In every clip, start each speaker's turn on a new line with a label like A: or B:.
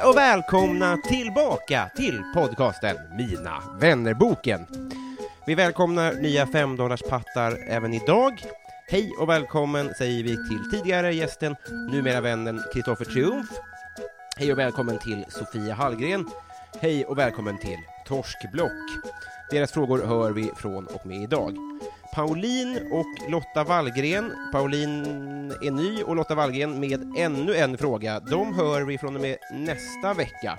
A: kids och välkomna tillbaka till podcasten Mina vännerboken. Vi välkomnar nya femdollarspattar även idag. Hej och välkommen säger vi till tidigare gästen, numera vännen Kristoffer Triumf. Hej och välkommen till Sofia Hallgren. Hej och välkommen till Torskblock. Deras frågor hör vi från och med idag. Pauline och Lotta Wallgren. Pauline är ny och Lotta Wallgren med ännu en fråga. De hör vi från och med nästa vecka.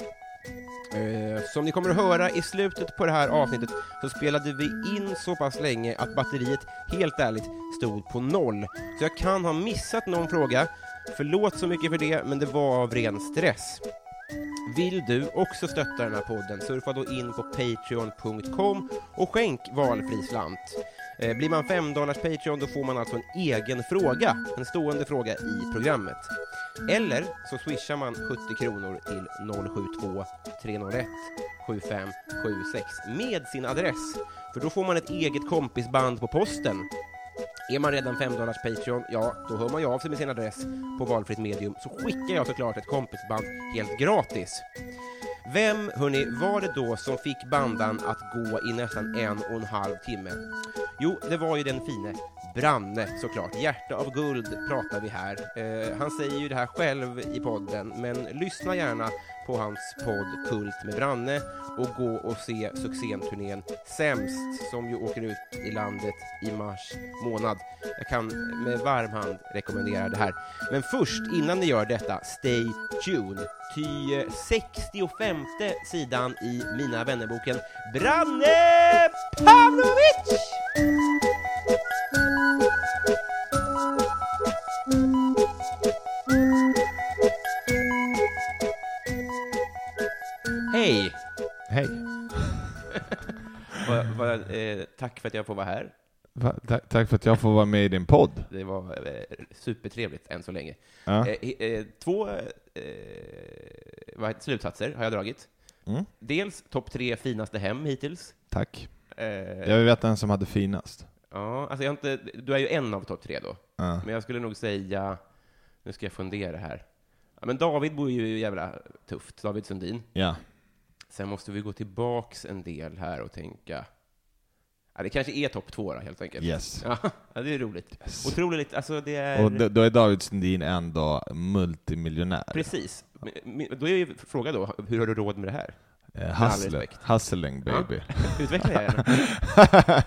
A: Eh, Som ni kommer att höra i slutet på det här avsnittet så spelade vi in så pass länge att batteriet helt ärligt stod på noll. Så jag kan ha missat någon fråga. Förlåt så mycket för det, men det var av ren stress. Vill du också stötta den här podden, surfa då in på patreon.com och skänk valfri slant. Eh, blir man 5 dollars Patreon då får man alltså en egen fråga, en stående fråga i programmet. Eller så swishar man 70 kronor till 072 301 7576 med sin adress, för då får man ett eget kompisband på posten. Är man redan 5 dollars Patreon, ja, då hör man ju av sig med sin adress på valfritt medium, så skickar jag såklart ett kompisband helt gratis. Vem, hörni, var det då som fick bandan att gå i nästan en och en halv timme? Jo, det var ju den fine Branne såklart. Hjärta av guld pratar vi här. Eh, han säger ju det här själv i podden, men lyssna gärna på hans podd Kult med Branne och gå och se succéturnén Sämst som ju åker ut i landet i mars månad. Jag kan med varm hand rekommendera det här. Men först, innan ni gör detta, stay tuned. Ty eh, 65 sidan i Mina vännerboken Branne Pavlovic! Va, va, eh, tack för att jag får vara här.
B: Va, ta- tack för att jag får vara med i din podd.
A: Det var eh, supertrevligt än så länge.
B: Ja.
A: Eh, eh, två eh, vad slutsatser har jag dragit.
B: Mm.
A: Dels topp tre finaste hem hittills.
B: Tack.
A: Eh,
B: Jag vill veta den som hade finast.
A: ja, alltså jag har inte, du är ju en av topp tre då.
B: Ja.
A: Men jag skulle nog säga, nu ska jag fundera här. Ja, men David bor ju jävla tufft, David Sundin.
B: Ja.
A: Sen måste vi gå tillbaks en del här och tänka, ja, det kanske är topp två då, helt enkelt.
B: Yes.
A: Ja, ja, det är roligt.
B: Yes.
A: Otroligt, alltså det är...
B: Och då, är David Sundin ändå multimiljonär.
A: Precis. Men- Då är ju frågan då, hur har du råd med det här?
B: Eh. Hustling baby.
A: Utveckla gärna.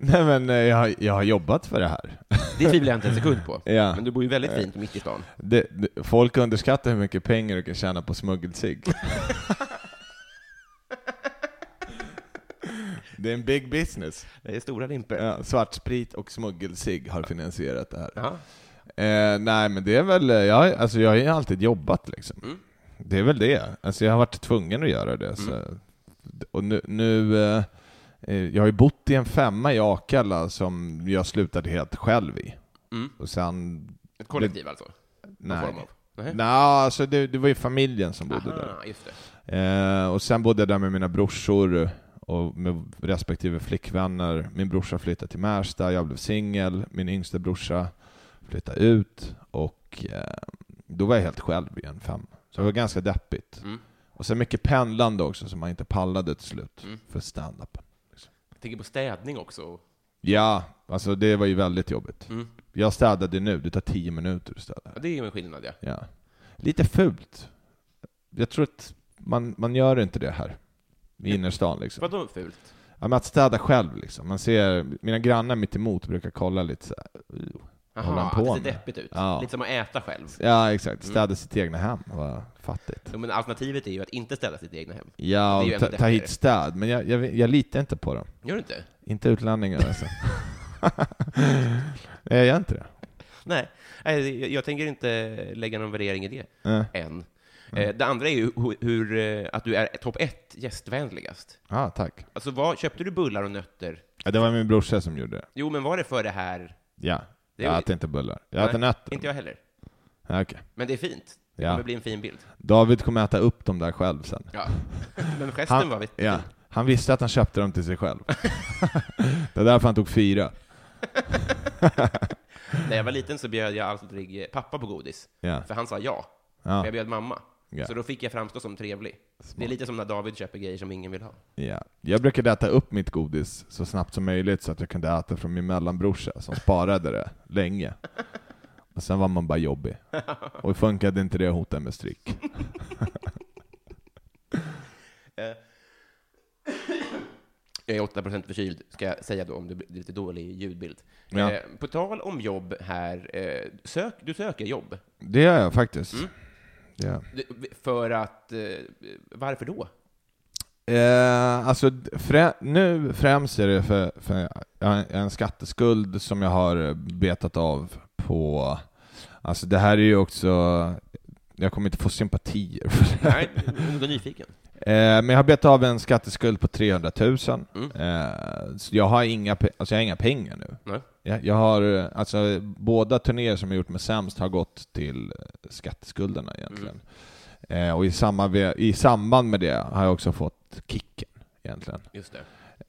B: Nej men eh, jag, har- jag har jobbat för det här.
A: Det tvivlar jag inte en sekund på.
B: Ja.
A: Men du bor ju väldigt fint mitt i stan.
B: Det, det, folk underskattar hur mycket pengar du kan tjäna på smuggelsig. Det är en big business.
A: Det är stora limper.
B: Ja, svartsprit och smuggelsig har finansierat det här.
A: Ja.
B: Eh, nej, men det är väl, jag, alltså jag har ju alltid jobbat liksom.
A: Mm.
B: Det är väl det. Alltså jag har varit tvungen att göra det. Så. Och nu, nu eh, eh, jag har ju bott i en femma i Akalla som jag slutade helt själv i.
A: Mm.
B: Och sen,
A: Ett kollektiv alltså? Någon
B: nej.
A: Nej.
B: Nej, alltså det, det var ju familjen som bodde där.
A: Aha, det.
B: Eh, och sen bodde jag där med mina brorsor och med respektive flickvänner. Min brorsa flyttade till Märsta, jag blev singel, min yngsta brorsa flyttade ut och eh, då var jag helt själv i en fem. Så det var ganska deppigt.
A: Mm.
B: Och sen mycket pendlande också som man inte pallade till slut
A: Mm.
B: för stand-up.
A: Jag tänker på städning också.
B: Ja, alltså det var ju väldigt jobbigt.
A: Mm.
B: Jag städade nu, det tar tio minuter att städa.
A: Ja, det är ju en skillnad ja.
B: Ja. Lite fult. Jag tror att man, man gör inte det här. I innerstan liksom.
A: Vadå fult?
B: Ja, men att städa själv liksom. Man ser, mina grannar mitt emot brukar kolla lite så här. På
A: att det ser deppigt ut.
B: Ja.
A: Lite som att äta själv.
B: Ja, exakt.
A: Mm.
B: Städa sitt egna hem. Vad fattigt.
A: Jo, men alternativet är ju att inte ställa sitt egna hem.
B: Ja,
A: Det är ju
B: och ta, ta hit städ. Men jag, jag, jag litar inte på dem.
A: Gör du inte?
B: Inte utlänningar alltså. Nej, jag gör inte det.
A: Nej, jag, jag tänker inte lägga någon värdering i det
B: Ja,
A: än. Eh, Det andra är ju hur, eh, att du är topp ett gästvänligast.
B: ah, tack.
A: Alltså, vad, köpte du bullar och nötter?
B: Ja, det var min brorsa som gjorde det.
A: Jo, men var det för det här?
B: Ja.
A: Det
B: Jag
A: är-
B: äter inte bullar. Jag
A: Nej,
B: äter nötter.
A: Inte jag heller.
B: Ja, okej.
A: Men det är fint. Det
B: Ja.
A: kommer bli en fin bild.
B: David kommer äta upp dem där själv sen.
A: Ja. Men gesten
B: Han,
A: var vettig.
B: ja, han visste att han köpte dem till sig själv. det är därför han tog fyra.
A: När jag var liten så bjöd jag aldrig pappa på godis,
B: Ja.
A: för han sa ja. Men
B: Ja.
A: jag bjöd mamma.
B: Ja.
A: Så då fick jag framstå som trevlig. Det är lite som när David köper grejer som ingen vill ha.
B: Ja. Jag brukade äta upp mitt godis så snabbt som möjligt så att jag kunde äta från min mellanbrorsa som sparade det länge. Och sen var man bara jobbig. Och funkade inte det hotade med stryk.
A: Jag är 8% förkyld, ska jag säga då, om det blir lite dålig ljudbild.
B: Ja.
A: Eh, på tal om jobb här, eh, sök, du söker jobb.
B: Det gör jag faktiskt.
A: Mm. Du- För att, eh, varför då?
B: Eh, alltså, frä, nu främst är det för, för har en skatteskuld som jag har betat av på... Alltså det här är ju också... Jag kommer inte få sympatier för det.
A: Nej, du är nyfiken.
B: Eh, men jag har betat av en skatteskuld på 300 000.
A: Mm.
B: Eh, så jag har inga, alltså jag har inga pengar nu.
A: Nej.
B: Jag, har, eh, alltså båda turnéer som jag gjort med Sämst har gått till eh, skatteskulderna egentligen. Eh, och i, samma, i samband med det har jag också fått kicken egentligen.
A: Just det.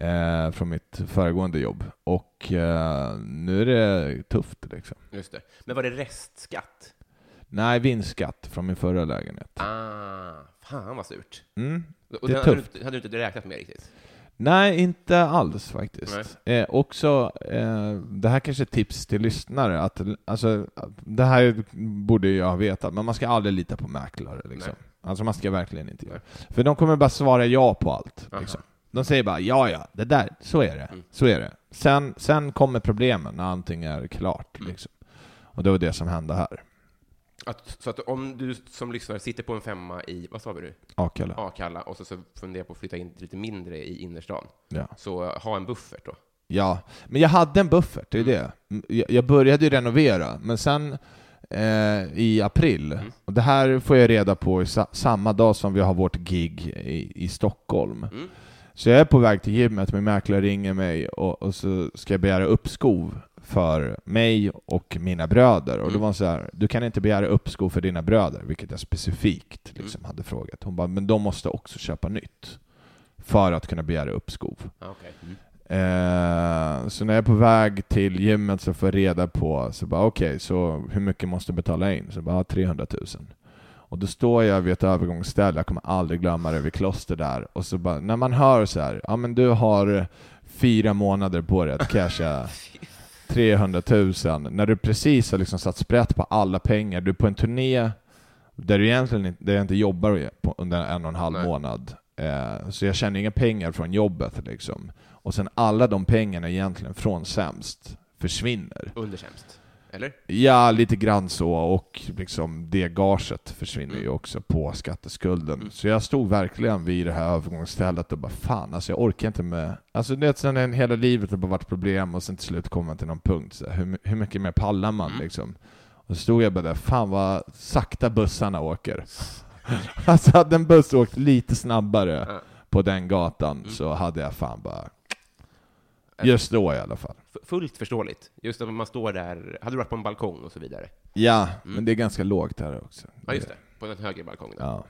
B: Eh, från mitt föregående jobb. Och eh, nu är det tufft liksom.
A: Just det. Men var det restskatt?
B: Nej, vinstskatt från min förra lägenhet.
A: Ah, fan vad surt.
B: Mm. Det är
A: hade du,
B: tufft.
A: hade du inte räknat med riktigt?
B: Nej, inte alls faktiskt. Eh, också, eh, det här kanske är ett tips till lyssnare, att, alltså, det här borde jag veta, men man ska aldrig lita på mäklare. Liksom. Alltså man ska verkligen inte göra. För de kommer bara svara ja på allt. Liksom. De säger bara ja, ja, det där, så är det.
A: Mm.
B: Så är det. Sen, sen kommer problemen när allting är klart.
A: Mm.
B: Liksom. Och det var det som hände här.
A: Att, så att om du som lyssnare sitter på en femma i, vad sa vi nu,
B: Akalla.
A: Akalla, och så, så funderar på att flytta in lite mindre i innerstan,
B: Ja.
A: så eh, ha en buffert då.
B: Ja, men jag hade en buffert, det är det. Jag- Jag började ju renovera, men sen eh, i april,
A: Mm.
B: och det här får jag reda på i sa samma dag som vi har vårt gig i, i Stockholm.
A: Mm.
B: Så jag är på väg till gymmet, min mäklare ringer mig och, och så ska jag begära uppskov för mig och mina bröder. Och det
A: Mm.
B: var så här, du kan inte begära uppskov för dina bröder, vilket jag specifikt liksom hade frågat. Hon bara, men de måste också köpa nytt för att kunna begära uppskov.
A: Ah, okej. Mm.
B: Eh, så när jag är på väg till gymmet så får jag reda på, så bara okej, så hur mycket måste jag betala in? Så bara 300 000. Och då står jag vid ett övergångsställe, jag kommer aldrig glömma det, vid kloster där. Och så bara, när man hör så här, ja men du har fyra månader på dig att casha 300 000, när du precis har liksom satt sprätt på alla pengar, du är på en turné där du egentligen inte, där jag inte jobbar under en och en halv
A: Nej.
B: månad. Eh, så jag tjänar inga pengar från jobbet liksom. Och sen alla de pengarna egentligen från Sämst försvinner.
A: Undersämst. Eller?
B: Ja, lite grann så, och liksom det gaget försvinner ju också på skatteskulden.
A: Mm.
B: Så jag stod verkligen vid det här övergångsstället och bara fan, alltså jag orkar inte med... Alltså det sen en- hela livet har bara varit problem och sen till slut kommer man till någon punkt, så här, hur, hur mycket mer pallar man
A: Mm.
B: liksom? Och så stod jag bara där, fan vad sakta bussarna åker. alltså hade en buss åkt lite snabbare på den gatan
A: Mm.
B: så hade jag fan bara... Just då i alla fall.
A: Fullt förståeligt. Just att man står där, hade du varit på en balkong och så vidare?
B: Ja,
A: Mm.
B: men det är ganska lågt här också.
A: Ja, just det. På den högre balkongen.
B: Ja.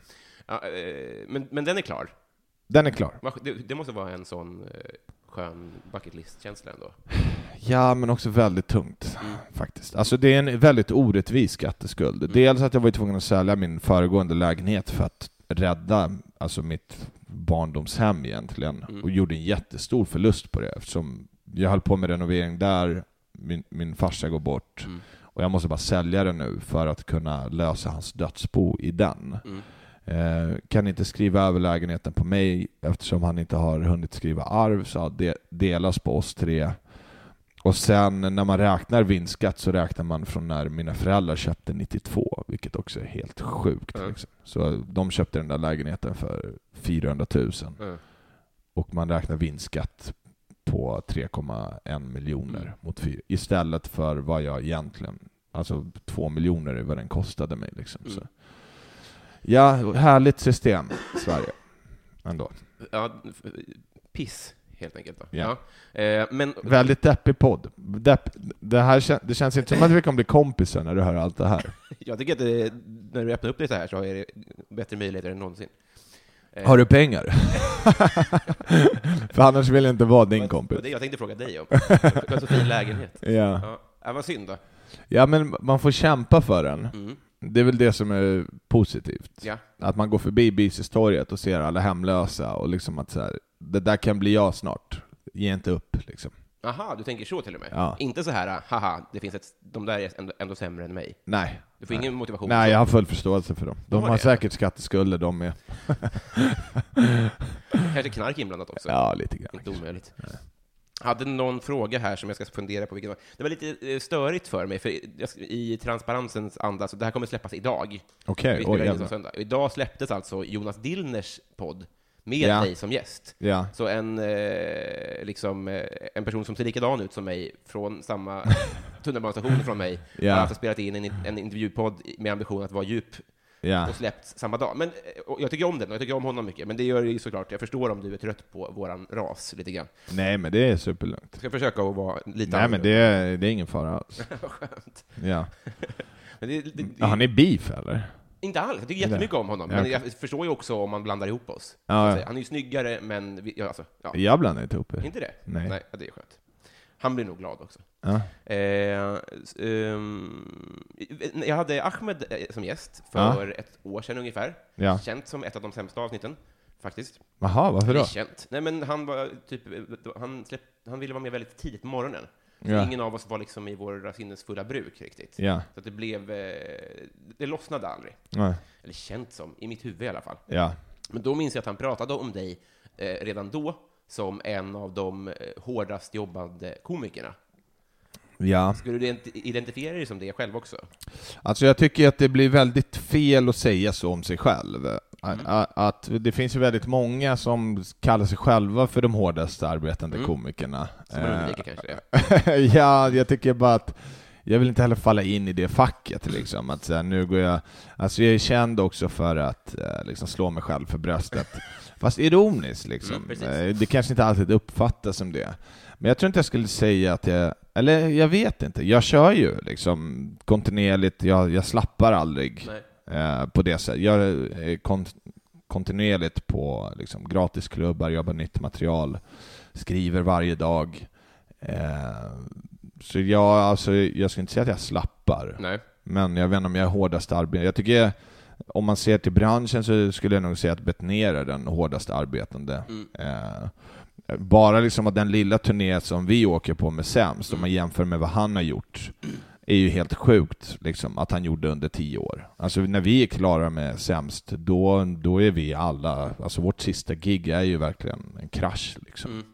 A: Ja, eh, men, men den är klar.
B: Den är klar.
A: Det, det måste vara en sån eh, skön bucket list-känsla ändå.
B: Ja, men också väldigt tungt
A: Mm.
B: faktiskt. Alltså det är en väldigt orättvis skatteskuld.
A: Mm.
B: Dels att jag var tvungen att sälja min föregående lägenhet för att rädda alltså mitt barndomshem egentligen
A: Mm.
B: och gjorde en jättestor förlust på det eftersom jag höll på med renovering där, min, min farsa går bort
A: Mm.
B: och jag måste bara sälja den nu för att kunna lösa hans dödsbo i den.
A: Mm.
B: Eh, kan inte skriva över lägenheten på mig eftersom han inte har hunnit skriva arv så det delas på oss tre. Och sen när man räknar vinstskatt så räknar man från när mina föräldrar köpte 92, vilket också är helt sjukt.
A: Mm.
B: Liksom. Så de köpte den där lägenheten för 400 000
A: Mm.
B: och man räknar vinstskatt på 3,1 miljoner
A: Mm.
B: mot 4, istället för vad jag egentligen, alltså 2 miljoner är vad den kostade mig. Liksom.
A: Mm.
B: Så. Ja, härligt system, Sverige. Ändå.
A: Ja, piss, helt enkelt. Då.
B: Ja.
A: Ja. Eh, men
B: Väldigt deppig podd. Depp, det, här, kän- det känns inte som att vi kommer bli kompisar när du hör allt det här.
A: jag tycker att det, när du öppnar upp det så här så är det bättre möjligheter än någonsin. Eh,
B: Har du pengar? För annars vill jag inte vara din kompis.
A: det jag tänkte fråga dig om. Du har så fin lägenhet.
B: Ja.
A: Ja. Ja, vad synd då.
B: ja, men man får kämpa för den.
A: Mm.
B: Det är väl det som är positivt.
A: Ja.
B: Att man går förbi Bisestorget och ser alla hemlösa och liksom att så här, det där kan bli jag snart. Ge inte upp liksom.
A: Aha, du tänker så till och med?
B: Ja.
A: Inte så här, haha, det finns ett, de där är ändå, ändå sämre än mig.
B: Nej.
A: Du får ingen motivation.
B: Nej, jag har full förståelse för dem. De
A: har
B: har säkert skatteskulder de med.
A: Kanske knark inblandat också.
B: Ja, lite grann.
A: Inte omöjligt. Hade någon fråga här som jag ska fundera på. Vilken, det var lite eh, störigt för mig, för jag- i transparensens anda, så det här kommer släppas idag.
B: Okej,
A: Vi
B: oj
A: söndag. Idag släpptes alltså Jonas Dillners podd med
B: Ja.
A: dig som gäst.
B: Ja.
A: Så en, eh, liksom, eh, en person som ser likadan ut som mig, från samma tunnelbanestation från mig,
B: Ja.
A: har alltså spelat in en, en intervjupodd med ambition att vara djup och släppts samma dag. Men eh, jag tycker om den, och jag tycker om honom mycket, men det gör ju såklart, jag förstår om du är trött på våran ras lite grann.
B: Nej, men det är superlugnt.
A: Jag ska försöka att vara lite
B: Nej, men det är, det är ingen fara alls.
A: Vad skönt.
B: Ja.
A: Det, det, det,
B: Ja, han är beef eller?
A: Inte alls, jag tycker jättemycket om honom,
B: Ja,
A: men jag förstår ju också om man blandar ihop oss.
B: Ja, ja.
A: Han är ju snyggare, men vi, ja, alltså, ja.
B: Jag blandar inte ihop er.
A: inte det?
B: Nej.
A: Nej, ja, det är skönt. Han blir nog glad också.
B: Ja.
A: Eh, ehm, jag hade Ahmed eh, som gäst för ett år sedan ungefär.
B: Ja.
A: Känt som ett av de sämsta avsnitten, faktiskt.
B: Jaha, varför då?
A: känt. Nej, men han var typ, han, släpp, han ville vara med väldigt tidigt på morgonen.
B: Ja.
A: ingen av oss var liksom i våra sinnesfulla bruk riktigt.
B: Ja.
A: Så att det blev, eh, det lossnade aldrig.
B: Nej.
A: Eller känt som, i mitt huvud i alla fall.
B: Ja.
A: Men då minns jag att han pratade om dig eh, redan då som en av de eh, hårdast jobbande komikerna.
B: Ja.
A: Skulle du ident- identifiera dig som det själv också?
B: Alltså jag tycker att det blir väldigt fel att säga så om sig själv.
A: Mm.
B: Att det finns ju väldigt många som kallar sig själva för de hårdaste arbetande
A: Mm.
B: komikerna.
A: Som
B: Eh,
A: undviker kanske det.
B: ja, jag tycker bara att jag vill inte heller falla in i det facket liksom. Att så här, nu går jag... Alltså jag är känd också för att eh, liksom slå mig själv för bröstet. Fast ironiskt liksom.
A: Mm.
B: Eh, det kanske inte alltid uppfattas som det. Men jag tror inte jag skulle säga att jag... Eller jag vet inte. Jag kör ju liksom kontinuerligt. Jag, jag slappar aldrig
A: Nej.
B: Eh, på det sättet. Jag är kon kontinuerligt på liksom, gratisklubbar, jobbar nytt material, skriver varje dag. Eh, så jag, alltså, jag skulle inte säga att jag slappar,
A: Nej.
B: men jag vet inte om jag är hårdast arbetande. Jag tycker, om man ser till branschen så skulle jag nog säga att Bettner är den hårdast arbetande.
A: Mm.
B: Eh, bara liksom att den lilla turné som vi åker på med Sämst, om man jämför med vad han har gjort, är ju helt sjukt liksom, att han gjorde under tio år. Alltså när vi är klara med Sämst, då, då är vi alla, alltså vårt sista gig är ju verkligen en krasch liksom.
A: Mm.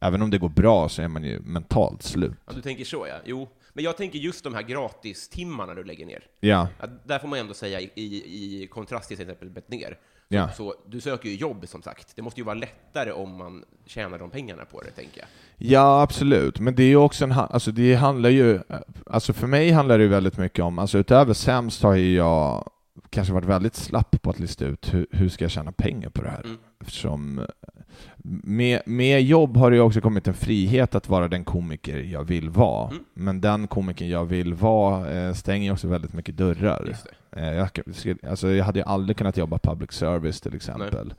B: Även om det går bra så är man ju mentalt slut.
A: Ja, du tänker så ja. Jo. Men jag tänker just de här gratistimmarna du lägger ner.
B: Ja,
A: Ja, där får man ändå säga i, i, i kontrast till till exempel Bettner.
B: Ja.
A: så du söker ju jobb som sagt. Det måste ju vara lättare om man tjänar de pengarna på det, tänker jag.
B: Ja, absolut. Men det är ju också en, alltså det handlar ju, alltså för mig handlar det ju väldigt mycket om, alltså utöver sämst har ju jag kanske varit väldigt slapp på att lista ut hur, hur ska jag tjäna pengar på det här.
A: Mm.
B: Eftersom eh, med, med jobb har det också kommit en frihet att vara den komiker jag vill vara.
A: Mm.
B: Men den komiker jag vill vara eh, stänger också väldigt mycket dörrar. Eh, Jag, alltså jag hade ju aldrig kunnat jobba public service till exempel.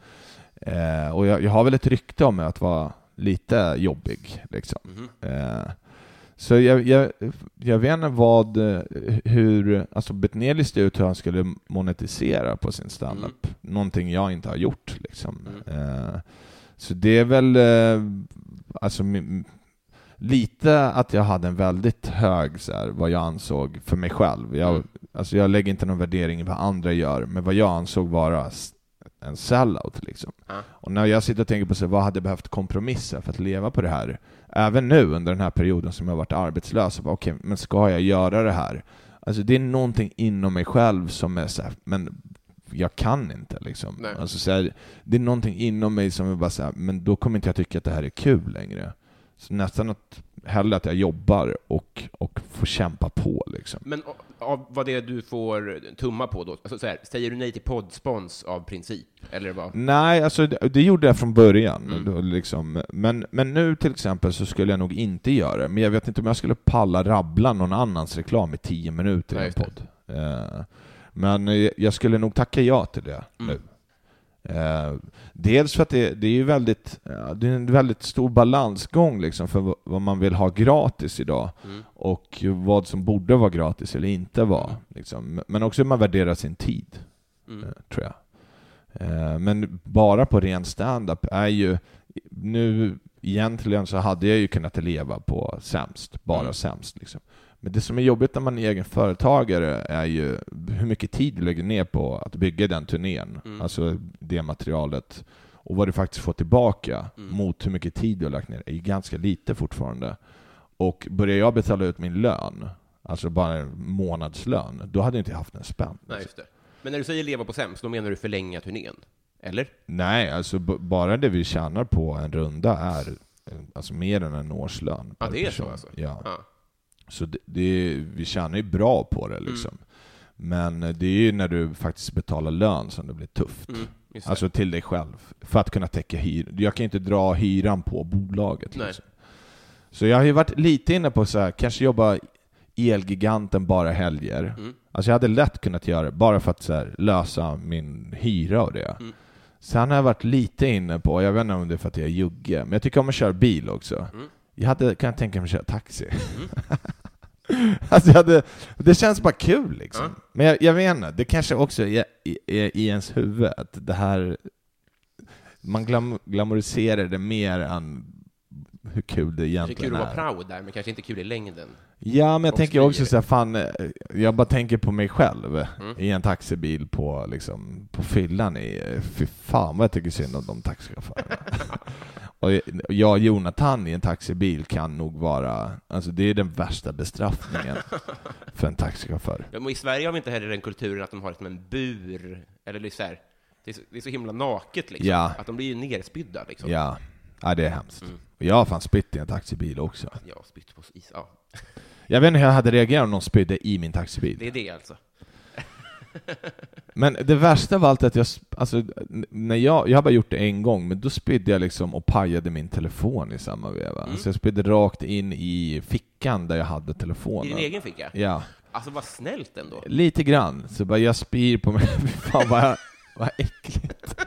B: Eh, och jag, jag har väl ett rykte om mig att vara lite jobbig. Liksom.
A: Mhm.
B: Eh, Så jag, jag, jag vet inte vad, eh, hur, alltså Betnér listade ut hur han skulle monetisera på sin standup. Någonting jag inte har gjort liksom. Eh, så det är väl, eh, alltså lite att jag hade en väldigt hög, så här, vad jag ansåg för mig själv. Jag,
A: Mm.
B: alltså jag lägger inte någon värdering i vad andra gör, men vad jag ansåg vara en sellout liksom.
A: Ja.
B: Och när jag sitter och tänker på så vad hade jag behövt kompromissa för att leva på det här? Även nu under den här perioden som jag har varit arbetslös, okej, men ska jag göra det här? Alltså det är någonting inom mig själv som är så här, men jag kan inte liksom.
A: Nej.
B: Alltså så här, det är någonting inom mig som är bara så här, men då kommer inte jag tycka att det här är kul längre. Så nästan att, hellre att jag jobbar och, och får kämpa på liksom.
A: Men av- vad det är du får tumma på då? Alltså så här, säger du nej till poddspons av princip? Eller vad?
B: Nej, alltså det, det gjorde jag från början.
A: Mm.
B: Då, liksom. men, men nu till exempel så skulle jag nog inte göra det. Men jag vet inte om jag skulle palla rabbla någon annans reklam i tio minuter i en podd. Eh, men eh, jag skulle nog tacka ja till det
A: Mm.
B: nu. Eh, dels för att det, det är ju väldigt, det är en väldigt stor balansgång liksom för vad- vad man vill ha gratis idag
A: Mm.
B: och vad som borde vara gratis eller inte vara.
A: Mm.
B: Liksom. Men också hur man värderar sin tid
A: Mm.
B: eh, tror jag. Eh, Men bara på ren stand-up är ju, nu egentligen så hade jag ju kunnat leva på sämst, bara
A: Mm.
B: sämst liksom. Men det som är jobbigt när man är egen företagare är ju hur mycket tid du lägger ner på att bygga den turnén,
A: Mm.
B: alltså det materialet, och vad du faktiskt får tillbaka
A: Mm.
B: mot hur mycket tid du har lagt ner, är ju ganska lite fortfarande. Och börjar jag betala ut min lön, alltså bara en månadslön, då hade jag inte haft en spänn.
A: Nej, just det. Men när du säger leva på sämst, då menar du förlänga turnén? Eller?
B: Nej, alltså bara det vi tjänar på en runda är alltså mer än en årslön.
A: Ja,
B: per
A: det är så
B: person.
A: alltså?
B: Ja.
A: Ja.
B: Så det, det, vi tjänar ju bra på det
A: Mm.
B: liksom. Men eh, det är ju när du faktiskt betalar lön som det blir tufft.
A: Mm.
B: Alltså till dig själv. För att kunna täcka hyran. Jag kan inte dra hyran på bolaget. Liksom. Så jag har ju varit lite inne på så här, kanske jobba Elgiganten bara helger.
A: Mm.
B: Alltså jag hade lätt kunnat göra det bara för att här, lösa min hyra och det.
A: Mm.
B: Sen har jag varit lite inne på, jag vet inte om det är för att jag är jugge, men jag tycker om att köra bil också.
A: Mm.
B: Jag hade, kan jag tänka mig att köra taxi. alltså jag hade, det känns bara kul liksom.
A: Ja.
B: Men jag, jag vet inte, det kanske också är i, är i ens huvud att det här, man glam, glamoriserar det mer än hur kul det
A: Det är
B: egentligen
A: kul
B: är.
A: att vara proud där, men kanske inte kul i längden.
B: Ja, men jag
A: Och
B: tänker också
A: smyger.
B: så här, fan, eh, jag bara tänker på mig själv
A: Mm.
B: i en taxibil på, liksom, på fyllan i, fy fan vad jag tycker synd om de taxichaufförerna. och jag och Jonathan i en taxibil kan nog vara, alltså det är den värsta bestraffningen för en taxichaufför.
A: Ja, men I Sverige har vi inte heller den kulturen att de har liksom en bur, eller det är så, här, det är så, det är så himla naket liksom,
B: Ja.
A: att de blir ju nerspydda liksom.
B: Ja, ja det är hemskt.
A: Mm.
B: Och Jag har fan spytt i en taxibil också.
A: Ja, spytt på is. Ja,
B: Jag vet inte hur jag hade reagerat om någon spydde i min taxibil.
A: det är det alltså.
B: Men det värsta var alltid att jag, alltså, när jag, jag har bara gjort det en gång, men då spydde jag liksom och pajade min telefon i samma veva.
A: Mm.
B: Så jag spydde rakt in i fickan där jag hade
A: I
B: telefonen.
A: din egen ficka?
B: Ja,
A: Alltså vad snällt ändå.
B: lite grann. Så bara jag spyr på mig, fan vad, vad äckligt.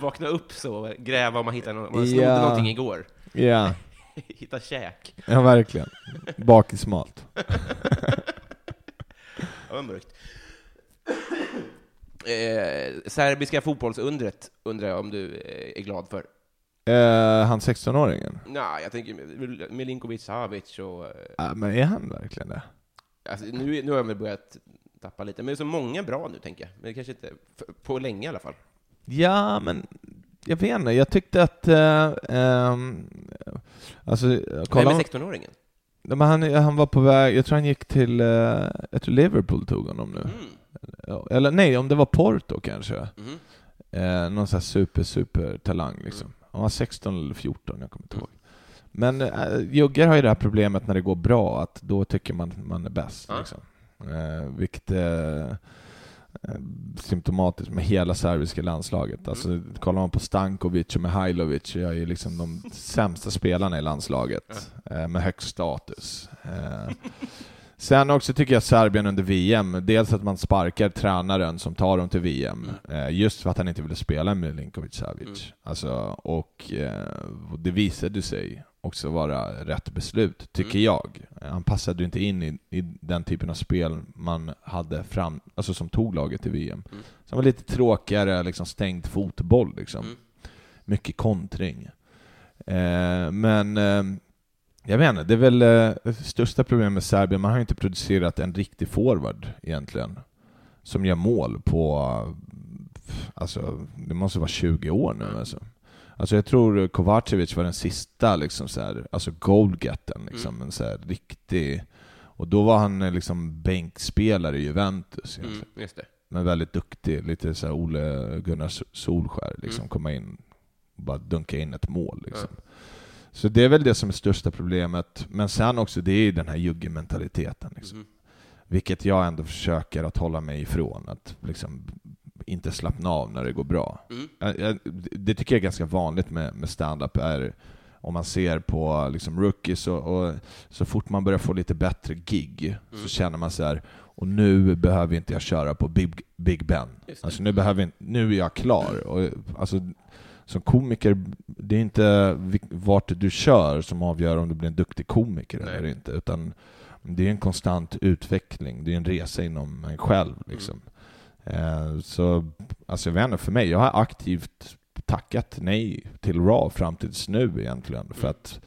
A: Vakna upp så, gräva om man hittar någon, man snodde
B: Ja.
A: någonting igår.
B: Ja,
A: Hitta käk.
B: ja verkligen. Bakismalt.
A: Ja, vad mörkt. Eh, serbiska fotbollsundret undrar jag om du eh, är glad för?
B: Eh, han 16-åringen?
A: Nej, jag tänker Mil- Milinkovic Savic och... eh,
B: Ja, men är han verkligen det?
A: Alltså, nu, nu har jag väl börjat tappa lite, men det är så många bra nu, tänker jag. Men det kanske inte, f- på länge i alla fall.
B: Ja, men jag vet inte. Jag tyckte att... Eh, ehm, alltså,
A: Vem
B: kolla,
A: är 16-åringen?
B: Men han, han var på väg, jag tror han gick till, eh, jag tror Liverpool tog honom nu.
A: Mm.
B: Eller nej, om det var Porto kanske.
A: Mhm.
B: Eh, någon sån här super, super talang liksom. Han var 16 eller 14, jag kommer inte
A: Mm.
B: ihåg. Men eh, juggar har ju det här problemet när det går bra, att då tycker man man är bäst.
A: Ja.
B: Liksom. Eh, vilket eh, symptomatiskt med hela serbiska landslaget. Alltså, kollar man på Stankovic och Mihailovic, är ju liksom de sämsta spelarna i landslaget, eh, med högst status. Eh, Sen också tycker jag Serbien under VM, dels att man sparkar tränaren som tar dem till VM, eh, just för att han inte ville spela med Milinkovic Savic.
A: Mm.
B: Alltså, och, eh, och det visade sig också vara rätt beslut, tycker
A: Mm.
B: jag. Han passade ju inte in i, i den typen av spel man hade fram, alltså som tog laget till VM.
A: Mm.
B: Så han var lite tråkigare, liksom stängd fotboll liksom.
A: Mm.
B: Mycket kontring. Eh, men eh, jag vet inte, det är väl eh, största problemet med Serbien, man har ju inte producerat en riktig forward egentligen. Som gör mål på, alltså det måste vara 20 år nu alltså. Alltså jag tror Kovacevic var den sista liksom så här, alltså goalgetten liksom, en så här riktig... Och då var han eh, liksom bänkspelare i Juventus egentligen.
A: Mm, just det.
B: Men väldigt duktig, lite så Ole Gunnar Solskär liksom,
A: Mm.
B: komma in och bara dunka in ett mål liksom. Så det är väl det som är största problemet, men sen också det är ju den här juggementaliteten liksom.
A: Mhm.
B: Vilket jag ändå försöker att hålla mig ifrån, att liksom inte slappna av när det går bra.
A: Mm.
B: Jag, jag, det tycker jag är ganska vanligt med, med stand-up är om man ser på liksom rookies och, och så fort man börjar få lite bättre gig
A: Mm.
B: så känner man så här och nu behöver inte jag köra på Big, Big Ben. Alltså nu, behöver nu är jag klar. Och, alltså, som komiker, det är inte vart du kör som avgör om du blir en duktig komiker
A: Nej.
B: eller inte, utan det är en konstant utveckling, det är en resa inom en själv. Liksom. Eh, så, alltså jag vet inte, för mig, jag har aktivt tackat nej till Raw fram tills nu egentligen, för att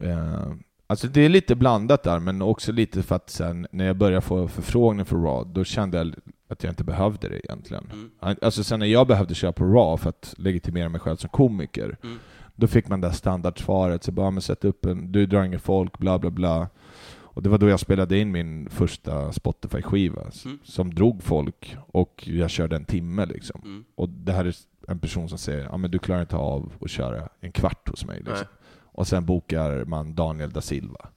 B: eh, Alltså det är lite blandat där, men också lite för att sen när jag började få förfrågningar för Raw, då kände jag att jag inte behövde det egentligen.
A: Mm.
B: Alltså sen när jag behövde köra på Raw för att legitimera mig själv som komiker,
A: Mm.
B: då fick man det standardsvaret, så bara men sätt upp en, du drar ingen folk, bla bla bla. Och det var då jag spelade in min första Spotify-skiva,
A: Mm.
B: som drog folk, och jag körde en timme liksom.
A: Mm.
B: Och det här är en person som säger, ja men du klarar inte av att köra en kvart hos mig liksom. Och sen bokar man Daniel da Silva.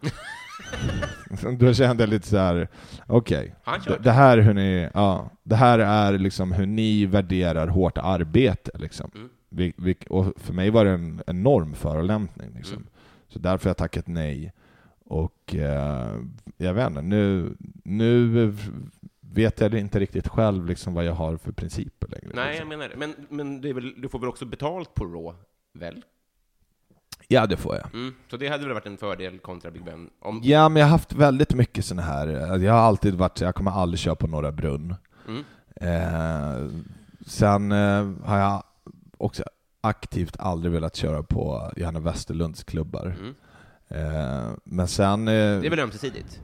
B: Då kände jag lite så här: okej,
A: körde.
B: det här hur ni, ja, det här är liksom hur ni värderar hårt arbete liksom.
A: Mm.
B: Vi, vi, och för mig var det en enorm förolämpning liksom.
A: Mm.
B: Så därför har jag tackat nej. Och eh, jag vet inte, nu, nu vet jag inte riktigt själv liksom vad jag har för principer längre.
A: Nej, jag
B: liksom.
A: menar det. Men, men det väl, du får väl också betalt på Raw, väl?
B: Ja, det får jag.
A: Mm. Så det hade väl varit en fördel kontra Big Ben? Om...
B: Ja, men jag har haft väldigt mycket såna här, jag har alltid varit jag kommer aldrig köra på Norra Brunn.
A: Mm.
B: Eh, sen eh, har jag också aktivt aldrig velat köra på Johanna Westerlunds klubbar.
A: Mm.
B: Eh, men sen... Eh,
A: Det är väl ömsesidigt?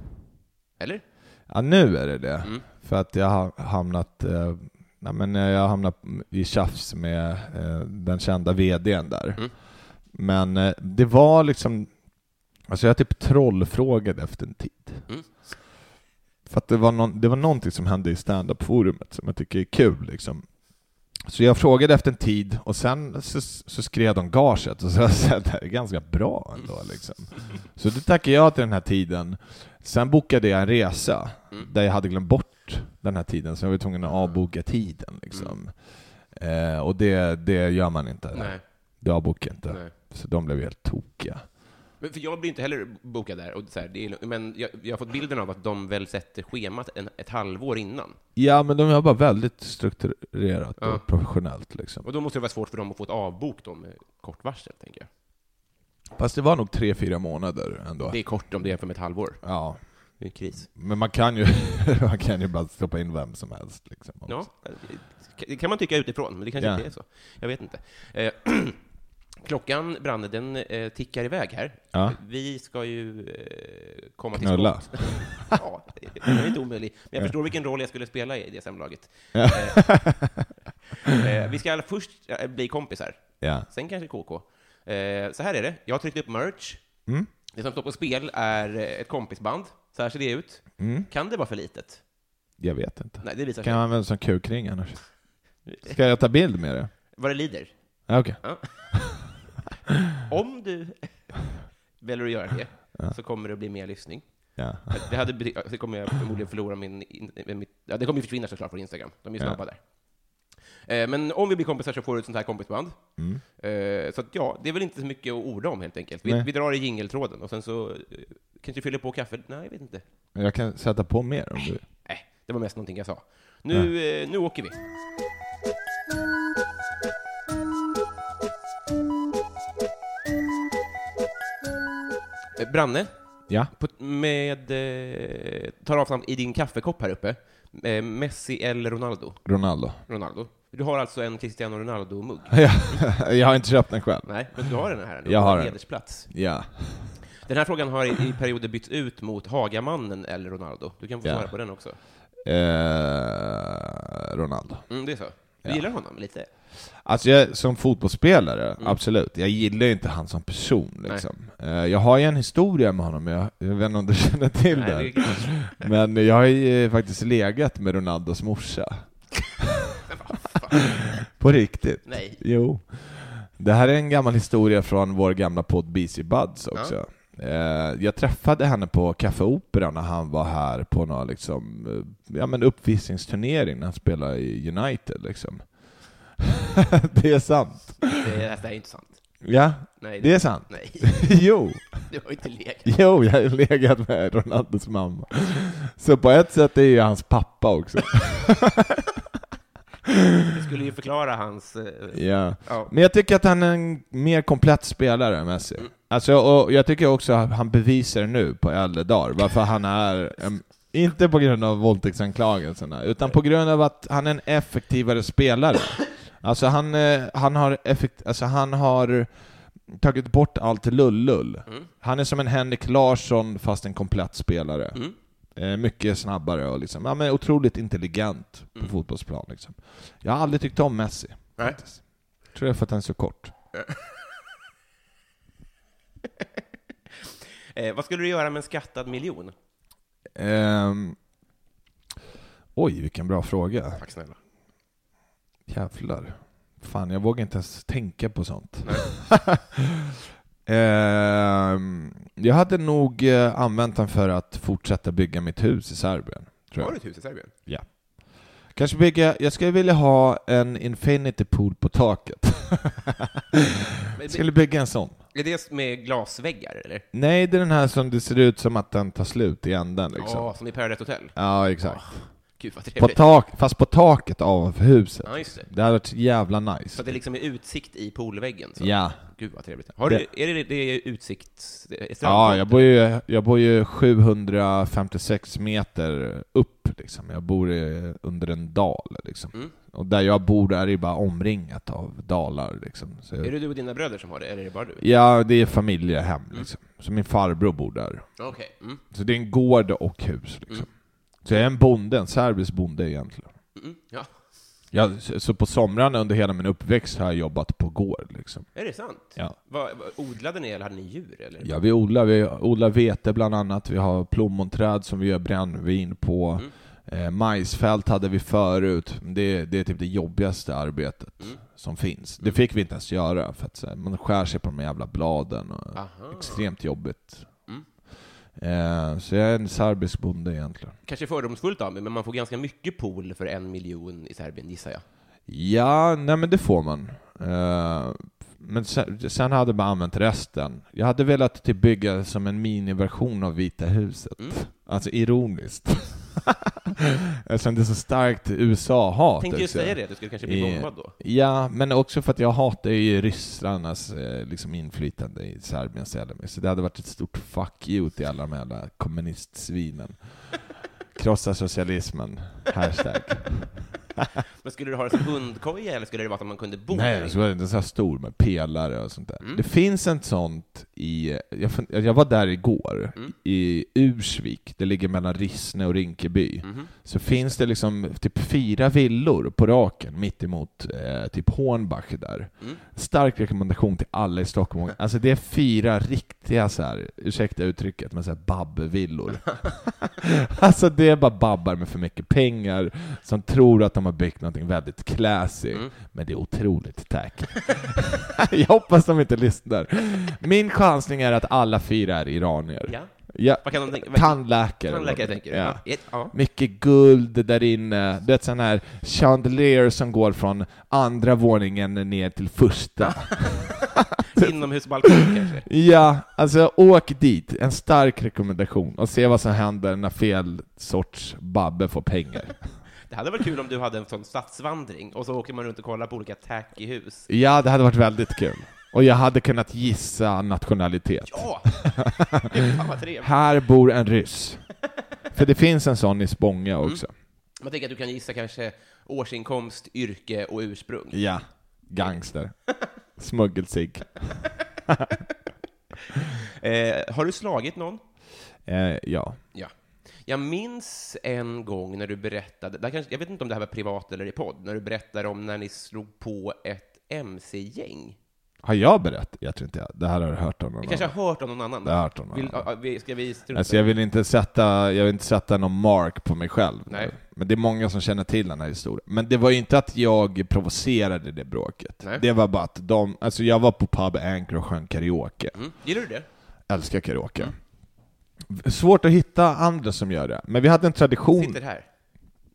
A: Eller?
B: Ja, nu är det det.
A: Mm.
B: För att jag har hamnat, eh, nej, men jag har hamnat i tjafs med eh, den kända VDn där.
A: Mm.
B: Men eh, det var liksom, alltså jag typ trollfrågade efter en tid.
A: Mm.
B: För att det var, någon, det var någonting som hände i stand-up-forumet som jag tycker är kul liksom. Så jag frågade efter en tid och sen så, så skrev de gaget och så sa att det här är ganska bra ändå liksom. Så då tackade jag till den här tiden. Sen bokade jag en resa
A: Mm.
B: där jag hade glömt bort den här tiden, så jag var tvungen att avboka tiden liksom. Eh, och det, det gör man inte.
A: Nej.
B: Du avbokar inte.
A: Nej.
B: Så de blev helt tokiga.
A: Men för jag blir inte heller bokad där, och så här, det är, men jag, jag har fått bilden av att de väl sätter schemat en, ett halvår innan.
B: Ja, men de jobbar väldigt strukturerat
A: Ja.
B: och professionellt liksom.
A: Och då måste det vara svårt för dem att få ett avbok då med kort varsel, tänker jag.
B: Fast det var nog tre, fyra månader ändå.
A: Det är kort om det jämför med ett halvår.
B: Ja,
A: Det är kris.
B: men man kan ju, man kan ju bara stoppa in vem som helst liksom.
A: Ja, det kan man tycka utifrån, men det kanske
B: Ja.
A: inte är så. Jag vet inte. Eh, Klockan, Branne, den eh, tickar iväg här.
B: Ja.
A: Vi ska ju eh, komma till
B: Knulla.
A: skott. ja, det är inte omöjligt. Men jag förstår vilken roll jag skulle spela i det samlaget.
B: Ja.
A: Eh, eh, vi ska alla först eh, bli kompisar,
B: Ja.
A: sen kanske KK. Eh, så här är det, jag har tryckt upp merch.
B: Mm.
A: Det som står på spel är ett kompisband. Så här ser det ut.
B: Mm.
A: Kan det vara för litet?
B: Jag vet inte.
A: Nej, det visar
B: Kan jag använda som kukring annars? Ska jag ta bild med det?
A: Vad det lider.
B: Okej.
A: Ja. Om du väljer att göra det,
B: Ja.
A: så kommer det bli mer lyssning.
B: Ja.
A: Det, hade, så kommer jag förmodligen förlora min... In, mitt, ja, det kommer ju försvinna såklart från Instagram. De är ju snabba där. Eh, men om vi blir kompisar så får du ett sånt här kompisband.
B: Mm.
A: Eh, så att, ja, det är väl inte så mycket att orda om helt enkelt. Vi, vi drar i jingeltråden och sen så eh, kanske fyller på kaffe. Nej, jag vet inte.
B: Jag kan sätta på mer om du...
A: Nej, det var mest någonting jag sa. Nu, eh, nu åker vi. Branne,
B: Ja.
A: på, med, eh, tar avstamp i din kaffekopp här uppe. Eh, Messi eller Ronaldo?
B: Ronaldo.
A: Ronaldo. Du har alltså en Cristiano Ronaldo-mugg?
B: Ja, jag har inte köpt den själv.
A: Nej, men du har den här nu.
B: Jag har den.
A: Hedersplats.
B: Ja.
A: Den här frågan har i, i perioder bytts ut mot Hagamannen eller Ronaldo. Du kan få
B: Ja.
A: svara på den också.
B: Eh, Ronaldo.
A: Mm, det är så. Du
B: Ja.
A: gillar honom lite?
B: Alltså jag, som fotbollsspelare,
A: Mm.
B: absolut. Jag gillar ju inte han som person liksom. Eh, jag har ju en historia med honom, jag, jag vet inte om du känner till
A: Nej,
B: den.
A: det
B: Men jag har ju faktiskt legat med Ronaldos morsa. På riktigt.
A: Nej.
B: Jo. Det här är en gammal historia från vår gamla podd BC Buds också. Eh, Jag träffade henne på Café Opera när han var här på någon liksom, eh, ja, men uppvisningsturnering när han spelade i United. Liksom. det är sant.
A: Det är, det är inte sant.
B: Ja,
A: Nej,
B: det är sant.
A: Nej,
B: jo,
A: du har inte legat.
B: jo, jag har legat med Ronaldos mamma. Så på ett sätt är ju hans pappa också.
A: Det skulle ju förklara hans... eh,
B: Ja.
A: Ja.
B: Men jag tycker att han är en mer komplett spelare Messi. Alltså, och jag tycker också att han bevisar nu på äldre dagar varför han är, en, inte på grund av våldtäktsanklagelserna, utan på grund av att han är en effektivare spelare. Alltså han, eh, han har effekt, alltså han har tagit bort allt lullull.
A: Mm.
B: Han är som en Henrik Larsson fast en komplett spelare.
A: Mm.
B: Eh, mycket snabbare och liksom, ja, men otroligt intelligent på
A: Mm.
B: fotbollsplan. Liksom. Jag har aldrig tyckt om Messi.
A: Nej.
B: faktiskt. Tror jag för att han är så kort.
A: Eh, vad skulle du göra med en skattad miljon?
B: Ehm, oj, vilken bra fråga.
A: Tack snälla.
B: Jävlar. Fan, jag vågar inte ens tänka på sånt. Ehm, jag hade nog eh, använt den för att fortsätta bygga mitt hus i Serbien. Tror
A: Har
B: jag.
A: du ett hus i Serbien?
B: Kanske bygga, jag skulle vilja ha en infinity pool på taket. Jag skulle bygga en sån.
A: Är det med glasväggar, eller?
B: Nej, det är den här som det ser ut som att den tar slut i änden liksom.
A: Ja, som i Paradise Hotel.
B: Ja, exakt.
A: Gud vad
B: På
A: trevligt.
B: tak, fast på taket av huset.
A: Ja, just det.
B: Det hade varit jävla
A: Så
B: nice.
A: att det liksom är utsikt i poolväggen? Så.
B: Ja.
A: Gud vad trevligt. Har du, är det, det är utsikt? är
B: Ja, jag bor, ju, jag bor ju 756 meter upp liksom. Jag bor i, under en dal liksom.
A: Mm.
B: Och där jag bor där är bara omringat av dalar liksom. Så
A: Är det du och dina bröder som har det, eller är det bara du?
B: Ja, det är familjehem liksom. Så min farbror bor där.
A: Okej. Mm.
B: Så det är en gård och hus liksom.
A: Mm.
B: Så jag är en bonde, en serbisk bonde egentligen.
A: Mm. Ja.
B: Ja, så på somrarna under hela min uppväxt har jag jobbat på gård liksom.
A: Är det sant?
B: Ja.
A: Vad, vad, odlade ni eller hade ni djur? Eller?
B: Ja, vi odlar, vi odlar vete bland annat, vi har plommonträd som vi gör brännvin på.
A: Mm.
B: Eh, majsfält hade vi förut, det, det är typ det jobbigaste arbetet
A: Mm.
B: som finns. Det fick vi inte ens göra, för att här, man skär sig på de jävla bladen. Och
A: Aha.
B: extremt jobbigt. Eh, så jag är en serbisk bonde egentligen.
A: Kanske fördomsfullt av mig, men man får ganska mycket pool för en miljon i Serbien, gissar jag.
B: Ja, nej men det får man. Eh, men sen, sen hade man använt resten. Jag hade velat typ bygga som en miniversion av Vita huset.
A: Mm.
B: Alltså ironiskt. Eftersom det är så starkt USA-hat.
A: Tänkte just säga det, att du skulle kanske bli bombad då.
B: Ja, men också för att jag hatar ju ryssarnas eh, liksom inflytande i Serbien så jävla mycket. Så det hade varit ett stort fuck you till alla de jävla kommunistsvinen. Krossa socialismen. Hashtag.
A: Men skulle du ha det som hundkoja, eller skulle det vara att man kunde bo
B: Nej,
A: där
B: så var det inte så här stor med pelare och sånt där.
A: Mm.
B: Det finns ett sånt i, jag, jag var där igår,
A: Mm.
B: i Ursvik, det ligger mellan Rissne och Rinkeby.
A: Mhm.
B: Så finns det liksom typ fyra villor på raken mitt emot eh, typ Hornbach där.
A: Mm.
B: Stark rekommendation till alla i Stockholm. Alltså det är fyra riktiga så här, ursäkta uttrycket, men så här babb-villor. alltså det är bara babbar med för mycket pengar som tror att de har byggt någonting väldigt classy,
A: Mm.
B: men det är otroligt tack. Jag hoppas de inte lyssnar. Min chansning är att alla fyra är iranier.
A: Ja.
B: Ja,
A: Vad kan de tänka?
B: tandläkare.
A: Tandläkare tänker du?
B: Ja. Mycket guld där inne. Det är ett sån här chandelier som går från andra våningen ner till första.
A: Inomhusbalkong kanske?
B: Ja, alltså åk dit. En stark rekommendation. Och se vad som händer när fel sorts babbe får pengar.
A: Det hade varit kul om du hade en sån stadsvandring, och så åker man runt och kollar på olika tacky hus.
B: Ja, det hade varit väldigt kul. Och jag hade kunnat gissa nationalitet.
A: Ja!
B: Här bor en ryss. För det finns en sån i Spånga också.
A: Man tänker att du kan gissa kanske årsinkomst, yrke och ursprung.
B: Ja, gangster. Smuggelsig.
A: Eh, har du slagit någon?
B: Eh, ja.
A: Ja. Jag minns en gång när du berättade, det här kanske, jag vet inte om det här var privat eller i podd, när du berättade om när ni slog på ett MC-gäng.
B: Har jag berättat? Jag tror inte jag. Det här har du hört av någon
A: Jag kanske
B: annan.
A: har hört om någon annan.
B: Det har jag hört om någon
A: Vill,
B: annan.
A: ska vi strunta
B: Alltså jag vill inte sätta, jag vill inte sätta någon mark på mig själv.
A: Nej.
B: Men det är många som känner till den här historien. Men det var ju inte att jag provocerade det bråket.
A: Nej.
B: Det var bara att de, alltså jag var på Pub Anchor och sjöng karaoke.
A: Mm. Gillar du det?
B: Älskar karaoke. Svårt att hitta andra som gör det. Men vi hade en tradition.
A: Sitter här.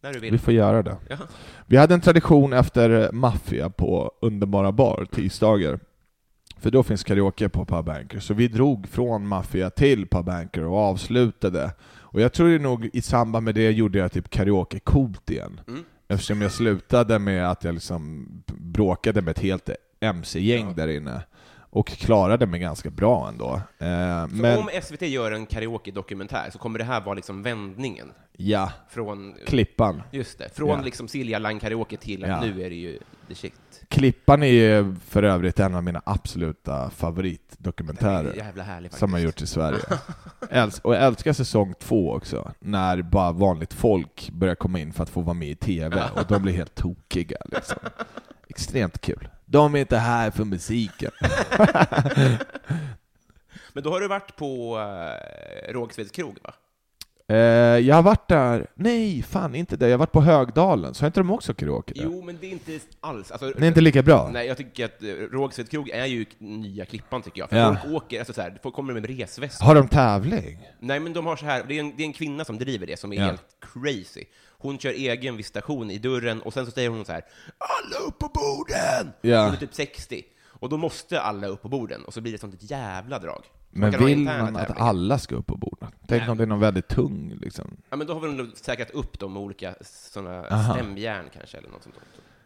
A: När du vill.
B: Vi får göra det.
A: Ja.
B: Vi hade en tradition efter Maffia på Underbara Bar, tisdagar. För då finns karaoke på Pub Anchor. Så vi drog från Maffia till Pub Anchor och avslutade. Och jag tror nog i samband med det gjorde jag typ karaoke coolt igen.
A: Mm.
B: Eftersom jag slutade med att jag liksom bråkade med ett helt MC-gäng där inne. Och klarade mig ganska bra ändå. Eh, men
A: om SVT gör en karaoke-dokumentär så kommer det här vara liksom vändningen
B: ja,
A: från,
B: Klippan.
A: just det, från
B: Ja.
A: liksom Silja Line karaoke till att
B: Ja.
A: nu är det ju the shit.
B: Klippan är ju för övrigt en av mina absoluta favoritdokumentärer.
A: jävla härlig
B: som har gjorts i Sverige. Äls- och jag älskar säsong två också, när bara vanligt folk börjar komma in för att få vara med i TV, och de blir helt tokiga liksom. Extremt kul. De är inte här för musiken.
A: Men då har du varit på uh, Rågsveds krog, va?
B: Eh, jag har varit där, nej fan inte det, jag har varit på Högdalen, så har inte de också karaoke där?
A: Jo, men det är inte alls... Alltså,
B: Det är inte lika bra?
A: Nej, jag tycker att uh, Rågsveds krog är ju nya Klippan, tycker jag. För
B: Ja.
A: folk åker, alltså så här, folk kommer med resväst.
B: Har de tävling?
A: Nej, men de har så här, det är, en, det är en kvinna som driver det, som är
B: Ja.
A: helt crazy. Hon kör egen visitation i dörren, och sen så säger hon så här ”Alla upp på borden!”
B: Ja.
A: Hon är typ 60. Och då måste alla upp på borden, och så blir det sånt ett jävla drag. Man
B: Men
A: ha
B: vill man att alla ska upp på bordet? Tänk
A: Nej.
B: om det är någon väldigt tung liksom.
A: Ja, men då har vi nog säkrat upp dem med olika såna
B: Aha.
A: stämjärn kanske, eller något sånt.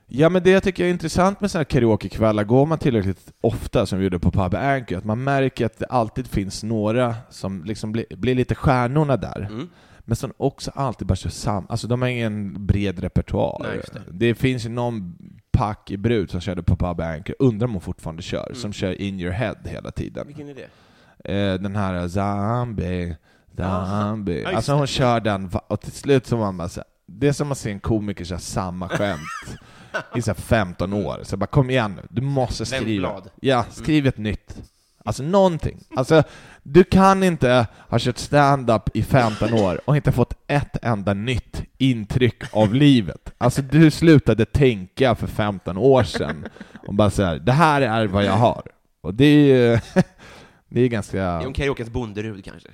B: Ja men det jag tycker är intressant med sådana här karaokekvällar, går man tillräckligt ofta som vi gjorde på Pub Anchor, att man märker att det alltid finns några som liksom blir, blir lite stjärnorna där.
A: Mm.
B: Men som också alltid bara kör samma, alltså de har ingen bred repertoar.
A: Nej, det.
B: det finns ju någon pack i brud som körde på Pub Anchor, undrar om hon fortfarande kör, som kör In Your Head hela tiden.
A: Mm. Vilken är det?
B: Eh, den här Zombie, Zombie.
A: Ja, just
B: alltså
A: det.
B: hon kör den, och till slut så man bara så här, det är som att se en komiker köra samma skämt i så här 15 år. Så bara kom igen nu, du måste skriva. Ja, skriv ett nytt. Alltså någonting. Alltså, du kan inte ha kört stand-up i 15 år och inte fått ett enda nytt intryck av livet. Alltså du slutade tänka för 15 år sedan och bara så här, det här är vad jag har. Och det är ju, det är ganska...
A: Är hon karaokes Bonderud kanske?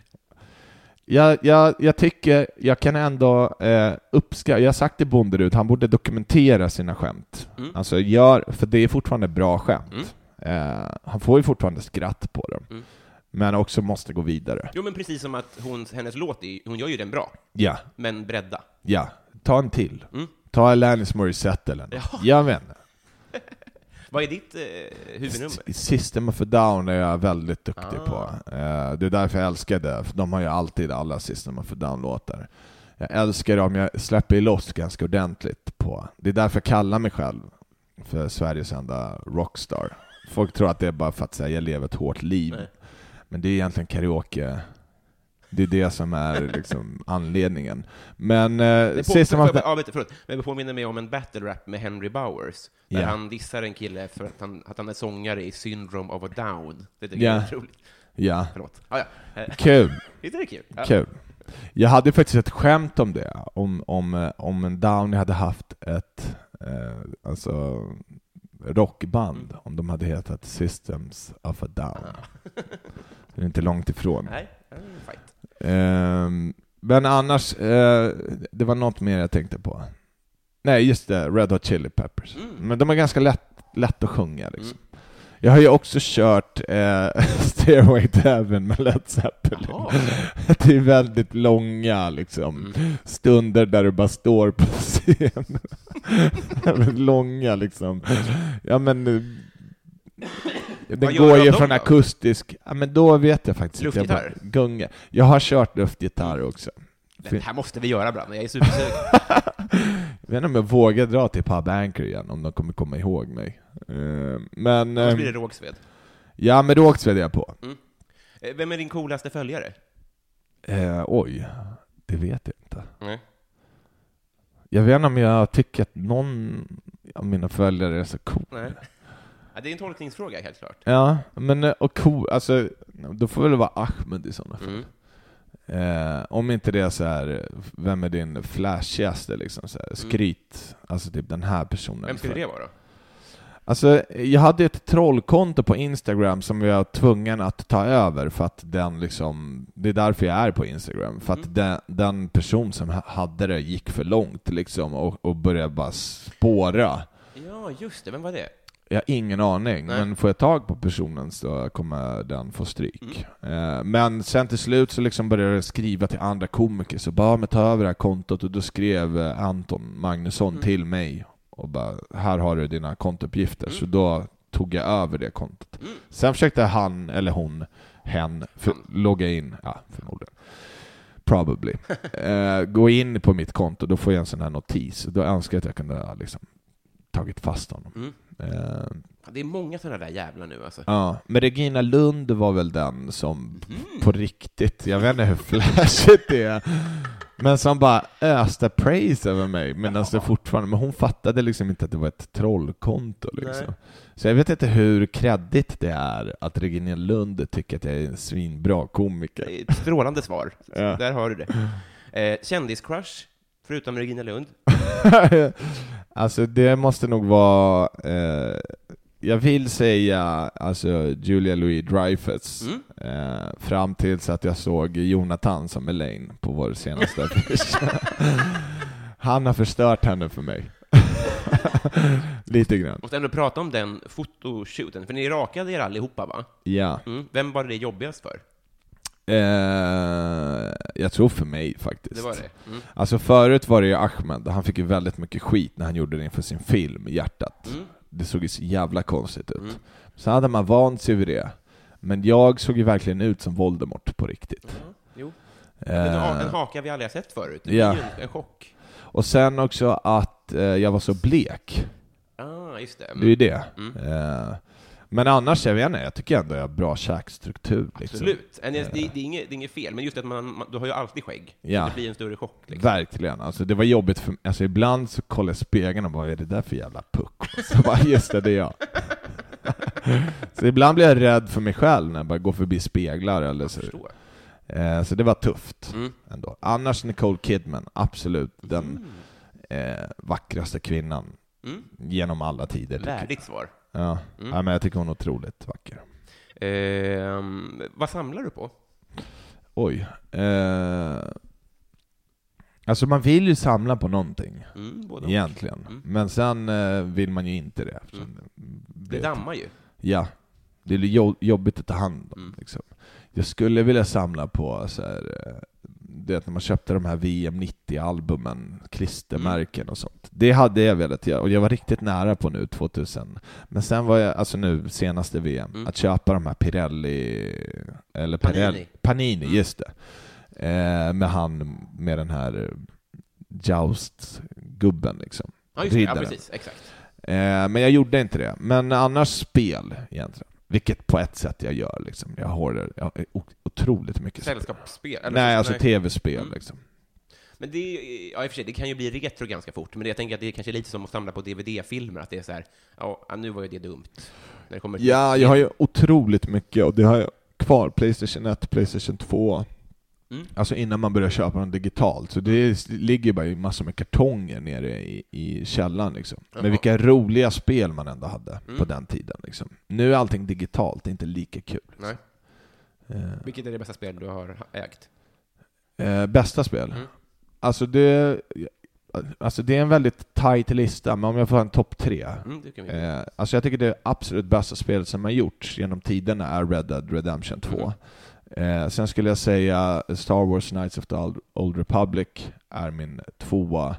B: Jag, jag, jag tycker, jag kan ändå eh, uppskatta, jag har sagt till Bonderud, han borde dokumentera sina skämt.
A: Mm.
B: Alltså gör, för det är fortfarande bra skämt.
A: Mm.
B: Eh, han får ju fortfarande skratt på dem.
A: Mm.
B: Men också måste gå vidare.
A: Jo, men precis som att hon, hennes låt, är, hon gör ju den bra,
B: Ja,
A: men bredda.
B: ja. Ta en till.
A: Mm.
B: Ta Alanis Morissette eller något.
A: Ja.
B: Jag vet inte.
A: Vad är ditt eh, huvudnummer?
B: S- System of a Down är jag väldigt duktig
A: Ah.
B: på. Eh, det är därför jag älskar det, för de har ju alltid alla System of a Down-låtar. Jag älskar dem, jag släpper loss ganska ordentligt på. Det är därför jag kallar mig själv för Sveriges enda rockstar. Folk tror att det är bara för att säga jag lever ett hårt liv.
A: Nej.
B: Men det är egentligen karaoke. Det är det som är liksom anledningen. Men eh,
A: på, jag,
B: a
A: ja, förlåt, men det påminner mig om en battle rap med Henry Bowers, där
B: Ja.
A: han dissar en kille för att han, att han är sångare i Syndrome of a Down. Det tycker
B: Ja.
A: jag är otroligt.
B: Ja,
A: Förlåt. Ah, ja.
B: Kul.
A: Visst är det kul? Ja.
B: Kul. Jag hade faktiskt ett skämt om det, om, om, eh, om en Downey hade haft ett eh, alltså, rockband,
A: Mm.
B: om de hade hetat Systems of a Down. Det är inte långt ifrån.
A: Nej.
B: Ehm, men annars, eh, det var något mer jag tänkte på. Nej, just det, Red Hot Chili Peppers.
A: Mm.
B: Men de är ganska lätt, lätt att sjunga liksom. Jag har ju också kört eh, Stairway to Heaven med Led Zeppelin. Det är väldigt långa liksom,
A: Mm.
B: stunder där du bara står på scen. Väldigt långa liksom. Ja men, eh, Den går ju från
A: då?
B: akustisk, ja men då vet jag faktiskt inte. Jag bara
A: Luftgitarr?
B: Gunga. Jag har kört luftgitarr också.
A: Det här måste vi göra Branne, jag är supersugen.
B: Jag vet inte om jag vågar dra till Pub Anchor igen, om de kommer komma ihåg mig. Eh, Men...
A: Annars
B: eh,
A: blir det Rågsved.
B: Ja, men då åkte jag på.
A: Eh, Vem är din coolaste följare?
B: Eh, oj, det vet jag inte.
A: Nej.
B: Jag vet inte om jag tycker att någon av mina följare är så cool.
A: Nej. Ja, det är en tolkningsfråga, helt klart.
B: Ja, men eh, och cool, alltså, då får det vara Ahmed i sådana fall.
A: Mm.
B: Eh, om inte det är så här, vem är din flashigaste liksom, så här, skryt, alltså typ den här personen.
A: Vem skulle det vara då?
B: Alltså, jag hade ett trollkonto på Instagram som jag var tvungen att ta över för att den liksom, det är därför jag är på Instagram, för att den, den person som ha- hade det gick för långt liksom och, och började bara spåra.
A: Ja, just det. Vem var det?
B: Jag har ingen aning,
A: Nej.
B: men får jag tag på personen så kommer den få stryk. Eh, Men sen till slut så liksom började jag skriva till andra komiker, så bara men ta över det här kontot, och då skrev eh, Anton Magnusson till mig och bara här har du dina kontouppgifter, så då tog jag över det kontot. Sen försökte han, eller hon, hen, för, logga in, ja förmodligen, probably, eh, gå in på mitt konto, då får jag en sån här notis, då önskar jag att jag kunde ha liksom tagit fast honom.
A: Mm.
B: Eh,
A: Det är många sådana där jävlar nu alltså.
B: Ja, men Regina Lund var väl den som
A: Mm.
B: på riktigt, jag vet inte hur flashigt det är, men som bara öste praise över mig, medan det fortfarande, men hon fattade liksom inte att det var ett trollkonto liksom.
A: Nej.
B: Så jag vet inte hur kreddigt det är att Regina Lund tycker att jag är en svinbra komiker.
A: Det är ett strålande svar.
B: Ja.
A: Där har du det. Eh, kändiscrush, förutom Regina Lund?
B: alltså det måste nog vara, eh, jag vill säga alltså Julia Louis-Dreyfus,
A: Mm.
B: eh, fram tills att jag såg Jonathan som Elaine på vår senaste affisch. Han har förstört henne för mig. Lite grann.
A: Måste ändå prata om den fotoshooten, för ni rakade er allihopa va?
B: Ja.
A: Mm. Vem var det jobbigast för?
B: Eh, jag tror för mig faktiskt.
A: Det var det? Mm.
B: Alltså förut var det ju Ahmed, han fick ju väldigt mycket skit när han gjorde det inför sin film, Hjärtat.
A: Mm.
B: Det såg ju så jävla konstigt ut.
A: Mm.
B: Så hade man vant sig vid det. Men jag såg ju verkligen ut som Voldemort på riktigt.
A: Ja, jo.
B: Eh,
A: En, ha- en haka vi aldrig har sett förut. Det
B: Ja.
A: blir ju en, en chock.
B: och sen också att eh, jag var så blek.
A: Ah, just det.
B: Det är ju det.
A: Mm.
B: Eh, men annars, jag vet inte, jag tycker ändå jag har bra käkstruktur. Liksom.
A: Absolut. En, det, det, är inget, det är inget fel, men just att man, man, du har ju alltid skägg.
B: Ja.
A: Det blir en större chock. Liksom.
B: Verkligen. Alltså, det var jobbigt för alltså, ibland så kollar jag spegeln och bara, vad är det där för jävla puck? Så bara, just det, det är jag. så ibland blir jag rädd för mig själv när jag bara går förbi speglar eller så. Eh, så det var tufft
A: Mm.
B: ändå. Annars Nicole Kidman, absolut den eh, vackraste kvinnan
A: Mm.
B: genom alla tider.
A: Värdigt svar.
B: Ja.
A: Mm.
B: ja, men jag tycker hon är otroligt vacker.
A: Ehm, vad samlar du på?
B: Oj. Eh, alltså man vill ju samla på någonting.
A: Mm.
B: Egentligen.
A: Mm.
B: Men sen eh, vill man ju inte det.
A: Mm.
B: det-
A: Det dammar ju.
B: Ja. Det är jo- jobbigt att ta hand om.
A: Mm.
B: Liksom. Jag skulle vilja samla på så här, det att när man köpte de här VM 90-albumen, klistermärken och sånt. Det hade jag velat göra, och jag var riktigt nära på nu 2000. Men sen var jag, alltså nu, senaste VM,
A: Mm.
B: att köpa de här Pirelli, eller
A: Panini.
B: Pirelli, Panini,
A: Mm.
B: just det. Eh, med han, med den här Joust-gubben liksom.
A: Ja, just det. Ja, precis. Exakt.
B: Eh, men jag gjorde inte det. Men annars spel egentligen. Vilket på ett sätt jag gör liksom. Jag har, jag otroligt mycket spel.
A: Sällskapsspel? eller
B: Nej,
A: så-
B: alltså tv-spel
A: Mm.
B: liksom.
A: Men det, är- ja, i och för sig, det kan ju bli retro ganska fort, men jag tänker att det är kanske lite som att samla på DVD-filmer, att det är så här, ja, nu var ju det dumt. När det kommer
B: Ja, jag har ju otroligt mycket och det har jag kvar. Playstation 1, Playstation 2.
A: Mm.
B: Alltså innan man börjar köpa dem digitalt. Så det ligger bara i massor med kartonger nere i, i källaren liksom. Men vilka roliga spel man ändå hade
A: Mm.
B: på den tiden liksom. Nu är allting digitalt, det är inte lika kul.
A: Nej.
B: Eh,
A: Vilket är det bästa spel du har ägt?
B: Eh, bästa spel?
A: Mm.
B: Alltså det... Alltså det är en väldigt tight lista, men om jag får ha en topp tre.
A: Mm.
B: Eh, alltså jag tycker det absolut bästa spelet som har gjorts genom tiderna är Red Dead Redemption 2. Eh, sen skulle jag säga Star Wars Knights of the Old, Republic är min tvåa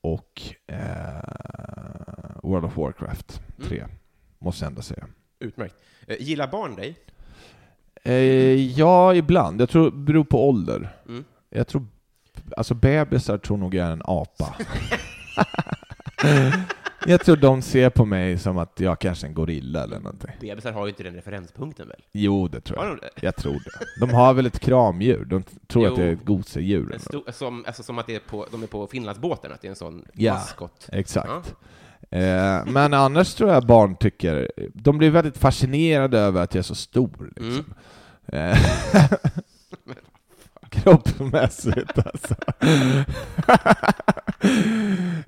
B: och eh, World of Warcraft
A: Mm.
B: tre, måste jag ändå säga.
A: Utmärkt. Eh, gillar barn dig?
B: Eh, ja, ibland. Jag tror det beror på ålder.
A: Mm.
B: Jag tror, alltså bebisar tror nog jag är en apa. jag tror de ser på mig som att jag kanske är en gorilla eller någonting.
A: Bebisar har ju inte den referenspunkten väl?
B: Jo, det tror
A: Har
B: jag.
A: de det?
B: Jag tror det. De har väl ett kramdjur? De tror
A: Jo.
B: att det är ett gosedjur.
A: En stor, som, alltså som att det är på, de är på Finlandsbåten, att det är en sån
B: Ja.
A: maskot.
B: Exakt. Eh, men annars tror jag barn tycker, de blir väldigt fascinerade över att jag är så stor. Liksom. Eh, Kroppsmässigt alltså.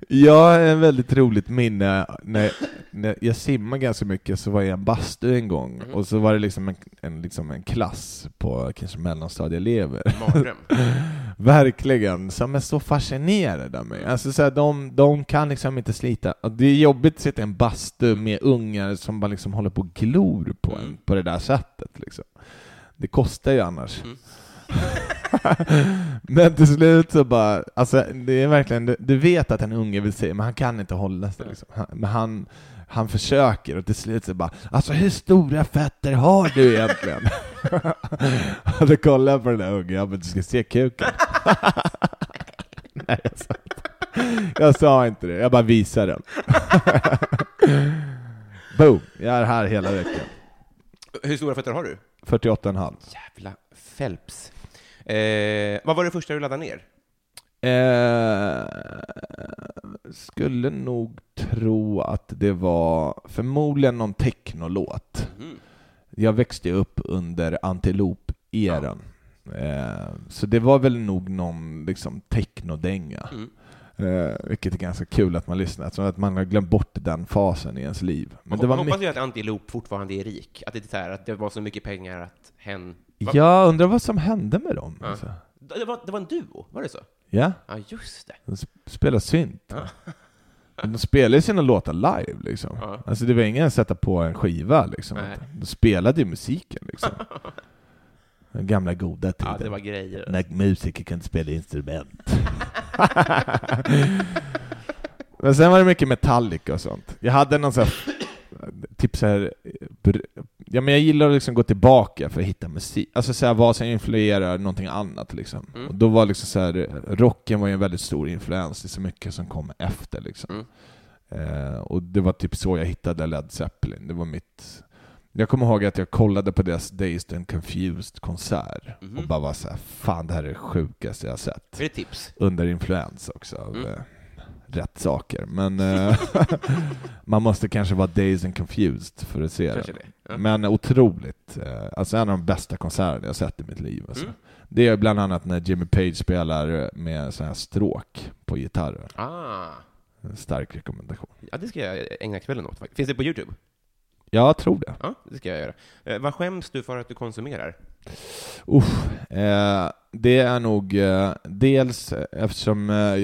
B: jag har en väldigt roligt minne, när, när jag simmade ganska mycket så var jag i en bastu en gång,
A: Mhm.
B: och så var det liksom en, en, liksom en klass på kanske mellanstadieelever. Verkligen, som är så fascinerade av mig. Alltså så här, de, de kan liksom inte slita. Det är jobbigt att sitta i en bastu med ungar som bara liksom håller på och glor på en
A: Mm.
B: på det där sättet. Liksom. Det kostar ju annars.
A: Mm.
B: men till slut så bara, alltså det är verkligen, du, du vet att en unge vill säga, men han kan inte hålla sig. Liksom. Han, men han, han försöker och till slut så bara, alltså hur stora fötter har du egentligen? och då kollar jag på den där ungen, jag bara, du ska se kuken. Nej, jag sa inte. Jag sa inte det, jag bara visade den. Boom, jag är här hela veckan.
A: Hur stora fötter har du?
B: 48,5.
A: Jävla Phelps. Eh, vad var det första du laddade ner?
B: Eh, skulle nog tro att det var förmodligen någon technolåt.
A: Mm.
B: Jag växte upp under Antilop-eran. Eh, så det var väl nog någon liksom technodänga.
A: Mm.
B: Eh, vilket är ganska kul att man lyssnar, så att man har glömt bort den fasen i ens liv. Men
A: Men
B: det var
A: hoppas
B: mycket...
A: ju att Antiloop fortfarande är rik. Att det, är så här, att det var så mycket pengar att hen... Va?
B: Jag undrar vad som hände med dem.
A: Ja.
B: Alltså.
A: Det, var, det var en duo, var det så?
B: Ja,
A: Ja, just det.
B: de sp- spelar synt.
A: Ja.
B: De spelar ju sina låtar live liksom.
A: Ja.
B: Alltså det var ingen att sätta på en skiva liksom.
A: Nej.
B: De spelade ju musiken liksom. Den gamla goda tiden.
A: Ja, det var grejer.
B: När musiker kunde spela instrument. Men sen var det mycket Metallica och sånt. Jag hade någon sån här, typ så här, br- ja men jag gillar att liksom gå tillbaka för att hitta musik, alltså så här, vad som influerar någonting annat liksom.
A: Mm.
B: Och då var liksom så här, rocken var ju en väldigt stor influens, det är så mycket som kom efter liksom.
A: Mm.
B: Eh, och det var typ så jag hittade Led Zeppelin, det var mitt jag kommer ihåg att jag kollade på deras Dazed and Confused konsert
A: Mhm.
B: och bara var så här, fan det här är det sjukaste jag har sett
A: Är det tips?
B: under influens också av
A: Mm.
B: eh, rätt saker. Men eh, man måste kanske vara dazed and confused för att se
A: Kanske
B: det.
A: det. Ja.
B: Men otroligt. Eh, alltså en av de bästa konserterna jag sett i mitt liv. Alltså.
A: Mm.
B: Det är bland annat när Jimmy Page spelar med sån här stråk på gitarren.
A: Ah.
B: En stark rekommendation.
A: Ja, det ska jag ägna kvällen åt. faktiskt. Finns det på Youtube?
B: Jag tror det.
A: Ja, det ska jag göra. Eh, vad skäms du för att du konsumerar?
B: Usch, eh, det är nog eh, dels eftersom eh,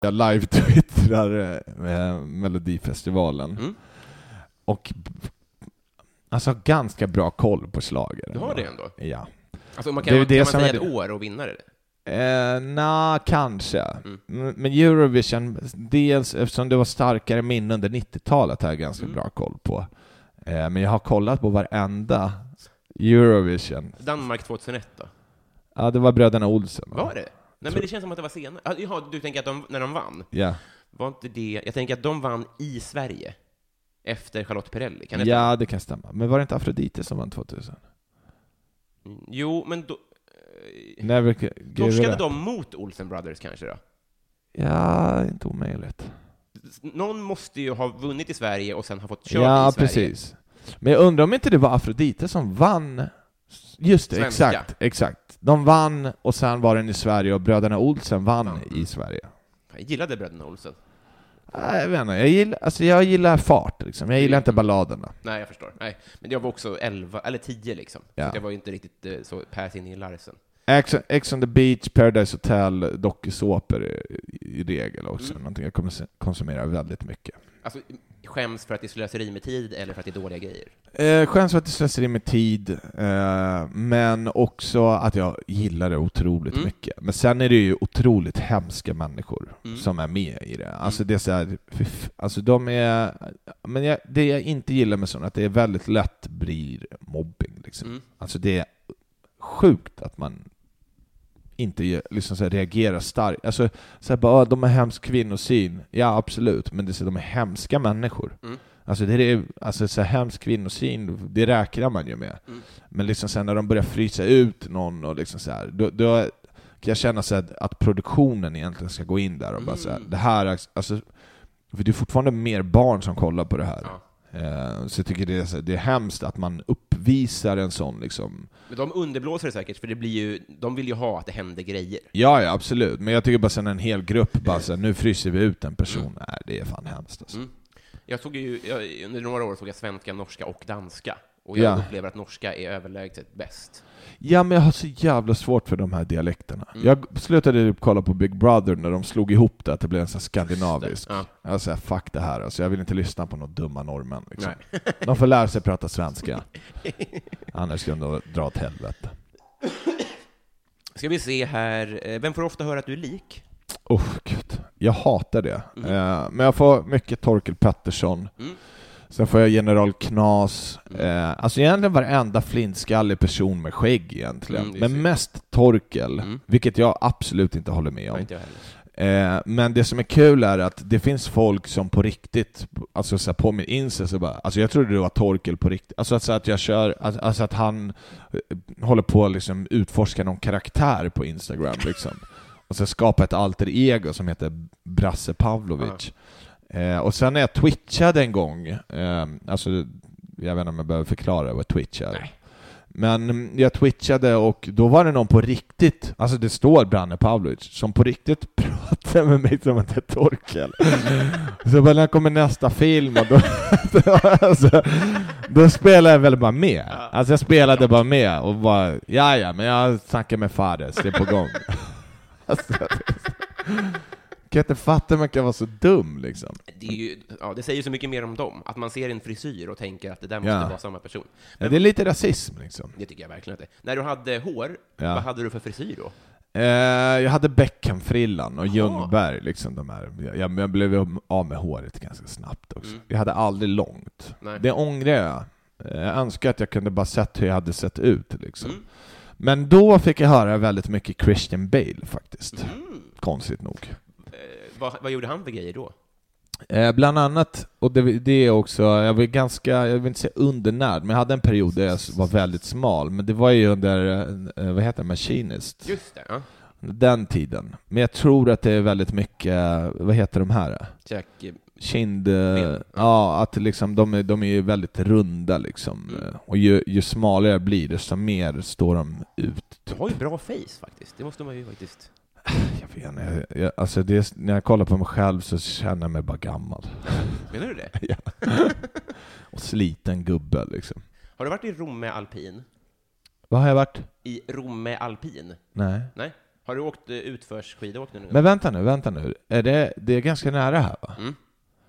B: jag live-twittrar eh, Melodifestivalen.
A: Mm.
B: Och alltså har ganska bra koll på schlager.
A: Du har det ändå?
B: Ja.
A: Alltså, man
B: Det
A: kan,
B: är
A: kan
B: det
A: man
B: som
A: säga
B: är
A: ett
B: det.
A: år och vinnare?
B: Eh, Nja, kanske.
A: Mm.
B: Men- Eurovision, dels eftersom det var starkare minnen under 90-talet har jag ganska
A: Mm.
B: bra koll på. Eh, men jag har kollat på varenda Eurovision.
A: Danmark 2001 då?
B: Ja, det var bröderna Olsen. va?
A: Var det? Nej, men det känns som att det var senare. Ah, Jaha, du tänker att de, när de vann?
B: Ja.
A: Var inte det... Jag tänker att de vann i Sverige efter Charlotte Perrelli. Kan det
B: Ja, det kan stämma. Men var det inte Afrodite som vann 2000?
A: stämma? Jo, men då... eh,
B: Never
A: Torskade de mot Olsen Brothers kanske då?
B: Ja, inte omöjligt.
A: Någon måste ju ha vunnit i Sverige och sen ha fått köra
B: Ja,
A: i Sverige.
B: precis. Men jag undrar om inte det var Afrodite som vann? Just det,
A: Svenska.
B: exakt, exakt. De vann, och sen var den i Sverige, och bröderna Olsen vann i Sverige.
A: Jag gillade bröderna Olsen.
B: Nej, Jag vet inte, jag gillar, alltså jag gillar fart liksom. Jag gillar inte balladerna.
A: Nej, jag förstår. Nej, men jag var också 11, eller 10 liksom.
B: Ja.
A: Så jag var ju inte riktigt eh, så pass in i Larsen.
B: Ex, Ex on the beach, Paradise Hotel, dokusåpor i, i regel också.
A: Mm.
B: Någonting jag kons- konsumerar väldigt mycket.
A: Alltså, skäms för att det är slöseri med tid eller för att det är dåliga grejer?
B: Eh, skäms för att det slösar med tid, eh, men också att jag gillar det otroligt
A: Mm.
B: mycket. Men sen är det ju otroligt hemska människor
A: Mm.
B: som är med i det. Alltså det är så här, alltså de är... Men jag, det jag inte gillar med sånt, att det är väldigt lätt blir mobbing. Liksom.
A: Mm.
B: Alltså det är sjukt att man inte liksom så här, reagerar starkt. Alltså, så här, bara, "Ah, de har hemsk kvinnosyn. Ja, absolut, men det är så, de är hemska människor.
A: Mm.
B: Alltså, det är, alltså så här, hemsk kvinnosyn, det räknar man ju med.
A: Mm.
B: Men liksom sen när de börjar frysa ut någon och liksom så här, då, då kan jag känna så här, att produktionen egentligen ska gå in där och bara så här,
A: Mm.
B: det här, är- alltså, för det är fortfarande mer barn som kollar på det här.
A: Ja.
B: Eh, Så jag tycker det är, det är hemskt att man uppvisar en sån liksom...
A: Men de underblåser det säkert, för det blir ju, de vill ju ha att det händer grejer.
B: Ja, ja, absolut. Men jag tycker bara sen en hel grupp bara här, nu fryser vi ut en person. Nej, det är fan hemskt alltså.
A: Mm. Jag såg ju, jag, under några år såg jag svenska, norska och danska. Och jag
B: Ja.
A: upplever att norska är överlägset bäst.
B: Ja, men jag har så jävla svårt för de här dialekterna.
A: Mm.
B: Jag slutade kolla på Big Brother när de slog ihop det, att det blev en sån skandinavisk.
A: Ja.
B: Jag säger fuck det här, alltså, jag vill inte lyssna på några dumma norrmän. Liksom. De får lära sig prata svenska. Annars ska de dra åt helvete.
A: Ska vi se här, eh, vem får ofta höra att du är lik?
B: Oh, gud. Jag hatar det.
A: Mm.
B: Eh, men jag får mycket Torkel Pettersson.
A: Mm.
B: Sen får jag General Knas.
A: Mm.
B: Eh, alltså egentligen varenda flintskallig person med skägg egentligen.
A: Mm,
B: men
A: synd.
B: mest Torkel,
A: Mm.
B: vilket jag absolut inte håller med om.
A: inte.
B: Eh, men det som är kul är att det finns folk som på riktigt, alltså så här, på min Insta så bara, alltså jag trodde det var Torkel på riktigt, alltså att, så att jag kör, alltså, alltså att han eh, håller på att liksom utforska någon karaktär på Instagram liksom. Och så skapa ett alter ego som heter Brasse Pavlovic. Eh, och sen när jag twitchade en gång, eh, alltså jag vet inte om jag behöver förklara vad Twitch är.
A: Nej.
B: Men mm, jag twitchade och då var det någon på riktigt, alltså det står Branne Pavlovic, som på riktigt pratade med mig som att är Torkel. Så bara, när kommer nästa film? Och då, alltså, då spelade jag väl bara med. Alltså jag spelade bara med och bara, ja ja, men jag snackar med Fares, det är på gång. Alltså, kan inte fatta hur man kan vara så dum liksom.
A: Det, är ju, ja, det säger så mycket mer om dem, att man ser en frisyr och tänker att det där måste
B: Ja.
A: vara samma person.
B: Ja, det är lite rasism liksom.
A: Det tycker jag verkligen att det är. När du hade hår,
B: Ja.
A: vad hade du för frisyr då?
B: Eh, jag hade Beckham-frillan och Ljungberg, liksom de här. Jag, jag blev av med håret ganska snabbt också.
A: Mm.
B: Jag hade aldrig långt.
A: Nej.
B: Det ångrar jag. Eh, Jag önskar att jag kunde bara sett hur jag hade sett ut liksom.
A: Mm.
B: Men då fick jag höra väldigt mycket Christian Bale faktiskt.
A: Mm.
B: Konstigt nog.
A: Eh, vad, vad gjorde han för grejer då?
B: Eh, bland annat, och det, det är också, jag var ganska, jag vill inte säga undernärd, men jag hade en period där jag var väldigt smal, men det var ju under, eh, vad heter det, Machinist.
A: Just det, ja.
B: Den tiden. Men jag tror att det är väldigt mycket, vad heter de här?
A: Jack, eh,
B: Kind...
A: Ben.
B: Ja, att liksom, de, är, de är ju väldigt runda liksom.
A: Mm.
B: Och ju, ju smalare blir det, desto mer står de ut.
A: du har ju bra face faktiskt, det måste man ju faktiskt...
B: Jag vet inte, jag, jag, alltså det, är- när jag kollar på mig själv så känner jag mig bara gammal.
A: Menar du det?
B: ja. Och sliten gubbe liksom.
A: Har du varit i Romme Alpin?
B: Vad har jag varit?
A: I Romme Alpin?
B: Nej.
A: Nej? Har du åkt eh, utförsskidåkning nu?
B: Men vänta nu, vänta nu. Är det, det är ganska nära här va?
A: Mm.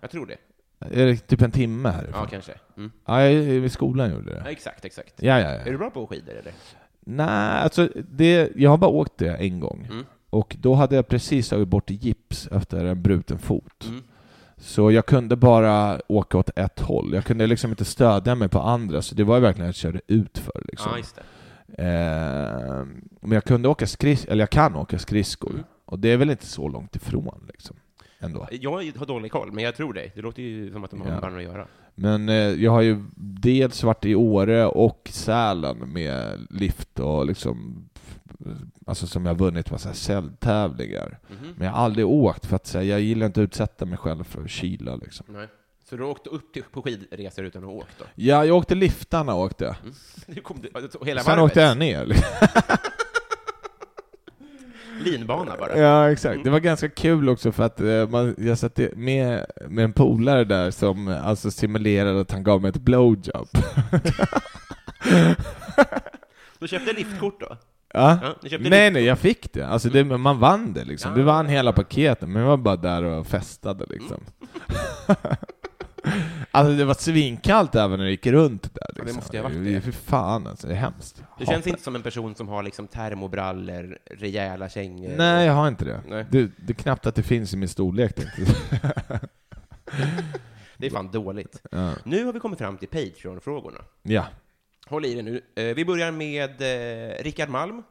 A: Jag tror det.
B: Är det typ en timme härifrån?
A: Ja, kanske. Mm.
B: Ja, vid skolan gjorde
A: Ja,
B: det.
A: exakt, exakt.
B: Ja, ja,
A: Är
B: ja.
A: du bra på skidor eller?
B: Nej, alltså det, jag har bara åkt det en gång.
A: Mm.
B: Och då hade jag precis tagit bort gips efter en bruten fot.
A: Mm.
B: Så jag kunde bara åka åt ett håll. Jag kunde liksom inte stödja mig på andra, så det var verkligen att jag körde utför liksom.
A: Ja, det.
B: Eh, men jag kunde åka skris eller jag kan åka skridskor.
A: Mm.
B: Och det är väl inte så långt ifrån liksom. ändå.
A: Jag har dålig koll, men jag tror dig. Det låter ju som att de har
B: Ja.
A: med att göra.
B: Men eh, jag har ju dels varit i Åre och Sälen med lift och liksom Alltså som jag vunnit massa säljtävlingar.
A: Mhm.
B: Men jag har aldrig åkt för att säga, jag gillar inte att utsätta mig själv för kyla liksom.
A: Nej. Så du åkte upp till, på skidresor utan att åka då?
B: Ja, jag åkte liftarna åkte jag.
A: Du kom, alltså, hela
B: Sen
A: varvet?
B: åkte jag ner.
A: Linbana bara?
B: Ja, exakt. Det var ganska kul också för att eh, man, jag satt med, med en polare där som alltså simulerade att han gav mig ett blowjob.
A: Du köpte liftkort då?
B: Ja.
A: Ja,
B: Nej, nej, jag fick det. Alltså det, man vann det liksom. Du
A: Ja.
B: vann hela paketet, men jag var bara där och festade liksom. alltså det var svinkallt även när det gick runt där. Liksom.
A: det måste ju ha varit det.
B: Fy fan alltså, det är hemskt.
A: Du känns inte som en person som har liksom termobrallor, rejäla kängor?
B: Nej, jag har inte det.
A: Nej.
B: Det, det är knappt att det finns i min storlek.
A: Det är fan dåligt.
B: ja.
A: Nu har vi kommit fram till Patreon-frågorna.
B: ja.
A: Håll i dig nu. Eh, Vi börjar med eh, Rickard Malm,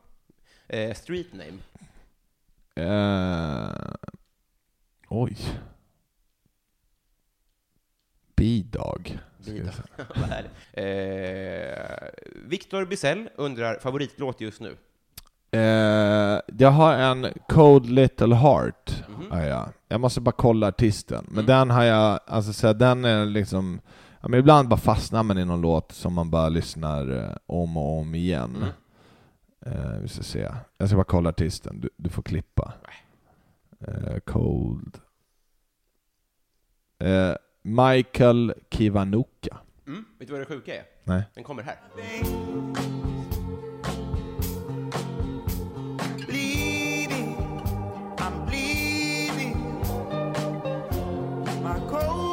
A: eh, street name.
B: Eh, oj. Bidag.
A: Bida. Vad härligt. Eh, Viktor Bysell undrar favoritlåt just nu.
B: Eh, jag har en Cold Little Heart.
A: Mhm.
B: Ja, ja. Jag måste bara kolla artisten. Men
A: Mm.
B: den har jag, alltså så här, den är liksom, ja, men ibland bara fastnar man i någon låt som man bara lyssnar eh, om och om igen.
A: Mm.
B: Eh, vi ska se. Jag ska bara kolla artisten, du, du får klippa. Eh, cold. Eh, Michael Kiwanuka.
A: Mm. Vet du vad det sjuka är?
B: Nej.
A: Den kommer här.
C: bleeding, I'm bleeding. My cold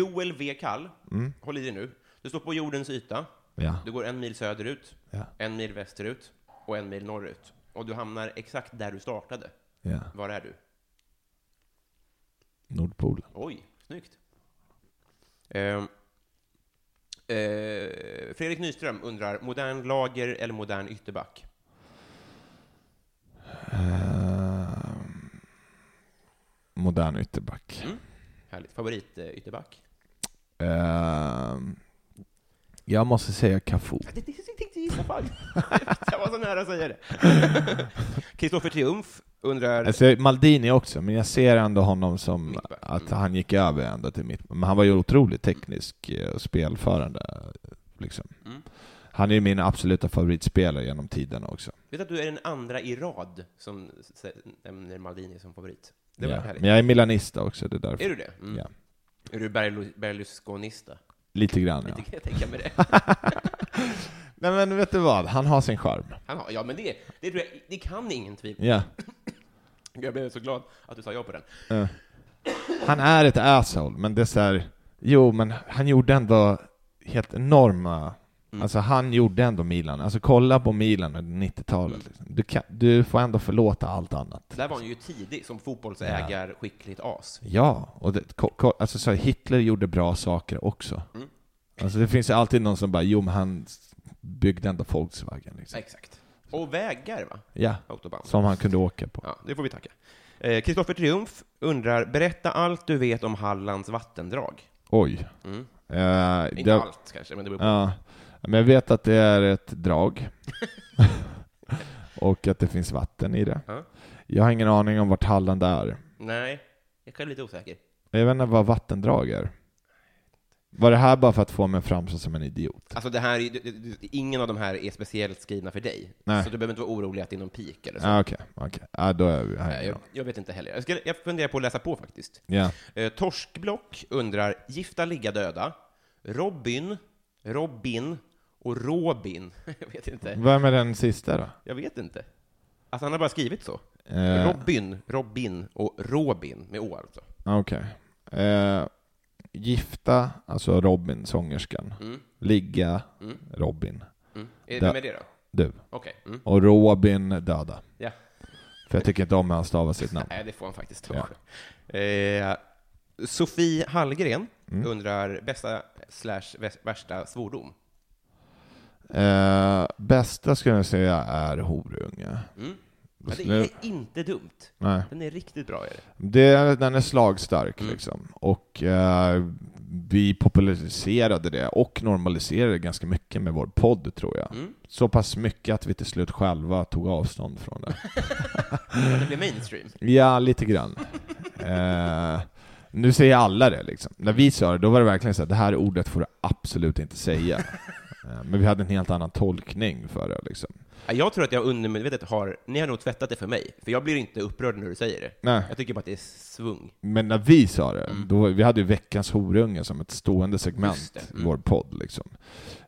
A: Joel V. Kall,
B: Mm.
A: håll i dig nu. Du står på jordens yta.
B: Ja.
A: Du går en mil söderut,
B: Ja.
A: en mil västerut och en mil norrut. Och du hamnar exakt där du startade.
B: ja.
A: Var är du?
B: Nordpolen.
A: Oj, snyggt. Ehm, eh, Fredrik Nyström undrar, modern lager eller modern ytterback?
B: Eh, modern ytterback.
A: Mm. Härligt. Favorit eh, ytterback?
B: Eh, jag måste säga Cafu.
A: Det tänkte jag gissa. Jag var så nära att säga det. Kristoffer Triumf undrar...
B: Jag ser Maldini också, men jag ser ändå honom som att
A: Mm.
B: han gick över ändå till mitt. Men han var ju otroligt teknisk eh, och spelförande. Liksom.
A: Mm.
B: Han är ju min absoluta favoritspelare genom tiderna också.
A: Vet du att du är den andra i rad som nämner Maldini som favorit? Det var
B: Ja.
A: härligt.
B: Men jag är milanista också, det är därför.
A: Är du det? Mm.
B: Ja.
A: Är du Berlu- Berlusconista?
B: Lite grann, ja.
A: Det kan jag tänka mig det.
B: Nej men vet du vad, han har sin charm.
A: Han har, ja, men det, det, tror jag, det kan ingen tvivla
B: Ja.
A: Jag blev så glad att du sa ja på den.
B: Eh. Han är ett asshole, men det är så här, jo men han gjorde ändå helt enorma,
A: Mm.
B: alltså han gjorde ändå Milan, alltså kolla på Milan under 90-talet.
A: Mm.
B: Liksom. Du, kan, du får ändå förlåta allt annat.
A: Där var han ju tidig som fotbollsägar, skickligt as.
B: Ja, och det, ko, ko, alltså så här, Hitler gjorde bra saker också.
A: Mm.
B: Alltså det finns ju alltid någon som bara, jo men han byggde ändå Volkswagen liksom.
A: Exakt. Och vägar, va?
B: Ja,
A: Autobahn.
B: som han kunde åka på.
A: Ja, det får vi tacka. Eh, Kristoffer Triumf undrar, berätta allt du vet om Hallands vattendrag.
B: Oj.
A: Mm.
B: Eh,
A: Inte
B: det-
A: allt kanske, men det beror på.
B: Ja, men jag vet att det är ett drag. och att det finns vatten i det.
A: Ja.
B: Jag har ingen aning om vart Halland är.
A: Nej, jag är själv lite osäker.
B: Jag vet inte vad vattendrag är. Var det här bara för att få mig framstå som en idiot?
A: Alltså det här, är- det- det- ingen av de här är speciellt skrivna för dig.
B: Nej.
A: Så du behöver inte vara orolig att det är någon pik eller så.
B: Ja, okej. okej. Ja, då är vi
A: Nej,
B: här.
A: jag, jag vet inte heller. Jag, ska, jag funderar på att läsa på faktiskt.
B: Ja.
A: Eh, Torskblock undrar, gifta ligga döda, Robin, Robin och Robin. jag vet inte.
B: Vem är den sista då?
A: Jag vet inte. Alltså han har bara skrivit så.
B: Eh,
A: Robin, Robin och Robin med Å alltså.
B: Okej. Eh, gifta, alltså Robin, sångerskan.
A: Mm.
B: Ligga,
A: Mm.
B: Robin.
A: Mm. Är
B: Da-
A: det då?
B: Du.
A: Okej. Mm.
B: Och Robin döda.
A: Ja.
B: För jag tycker inte om hur han stavar sitt namn.
A: Nej, det får han faktiskt ta.
B: Ja.
A: Eh, Sofie Hallgren
B: Mm.
A: undrar bästa slash värsta svordom.
B: Eh, bästa skulle jag säga är horunge.
A: Mm. Ja, det är inte dumt.
B: Nej.
A: Den är riktigt bra. Är det.
B: Det, den är slagstark
A: Mm.
B: liksom. Och eh, vi populariserade det och normaliserade det ganska mycket med vår podd tror jag.
A: Mm.
B: Så pass mycket att vi till slut själva tog avstånd från det.
A: Det blir mainstream.
B: Ja, lite grann. eh, nu säger alla det liksom. När vi sa det, då var det verkligen så att det här ordet får du absolut inte säga. Eh, Men vi hade en helt annan tolkning för det liksom.
A: Ja, Jag tror att jag undermedvetet har, ni har nog tvättat det för mig, för jag blir inte upprörd när du säger det.
B: Nej.
A: Jag tycker bara att det är svung.
B: Men när vi sa det,
A: Mm.
B: då, vi hade ju veckans horunge som ett stående segment
A: det.
B: i
A: Mm.
B: vår podd. Liksom.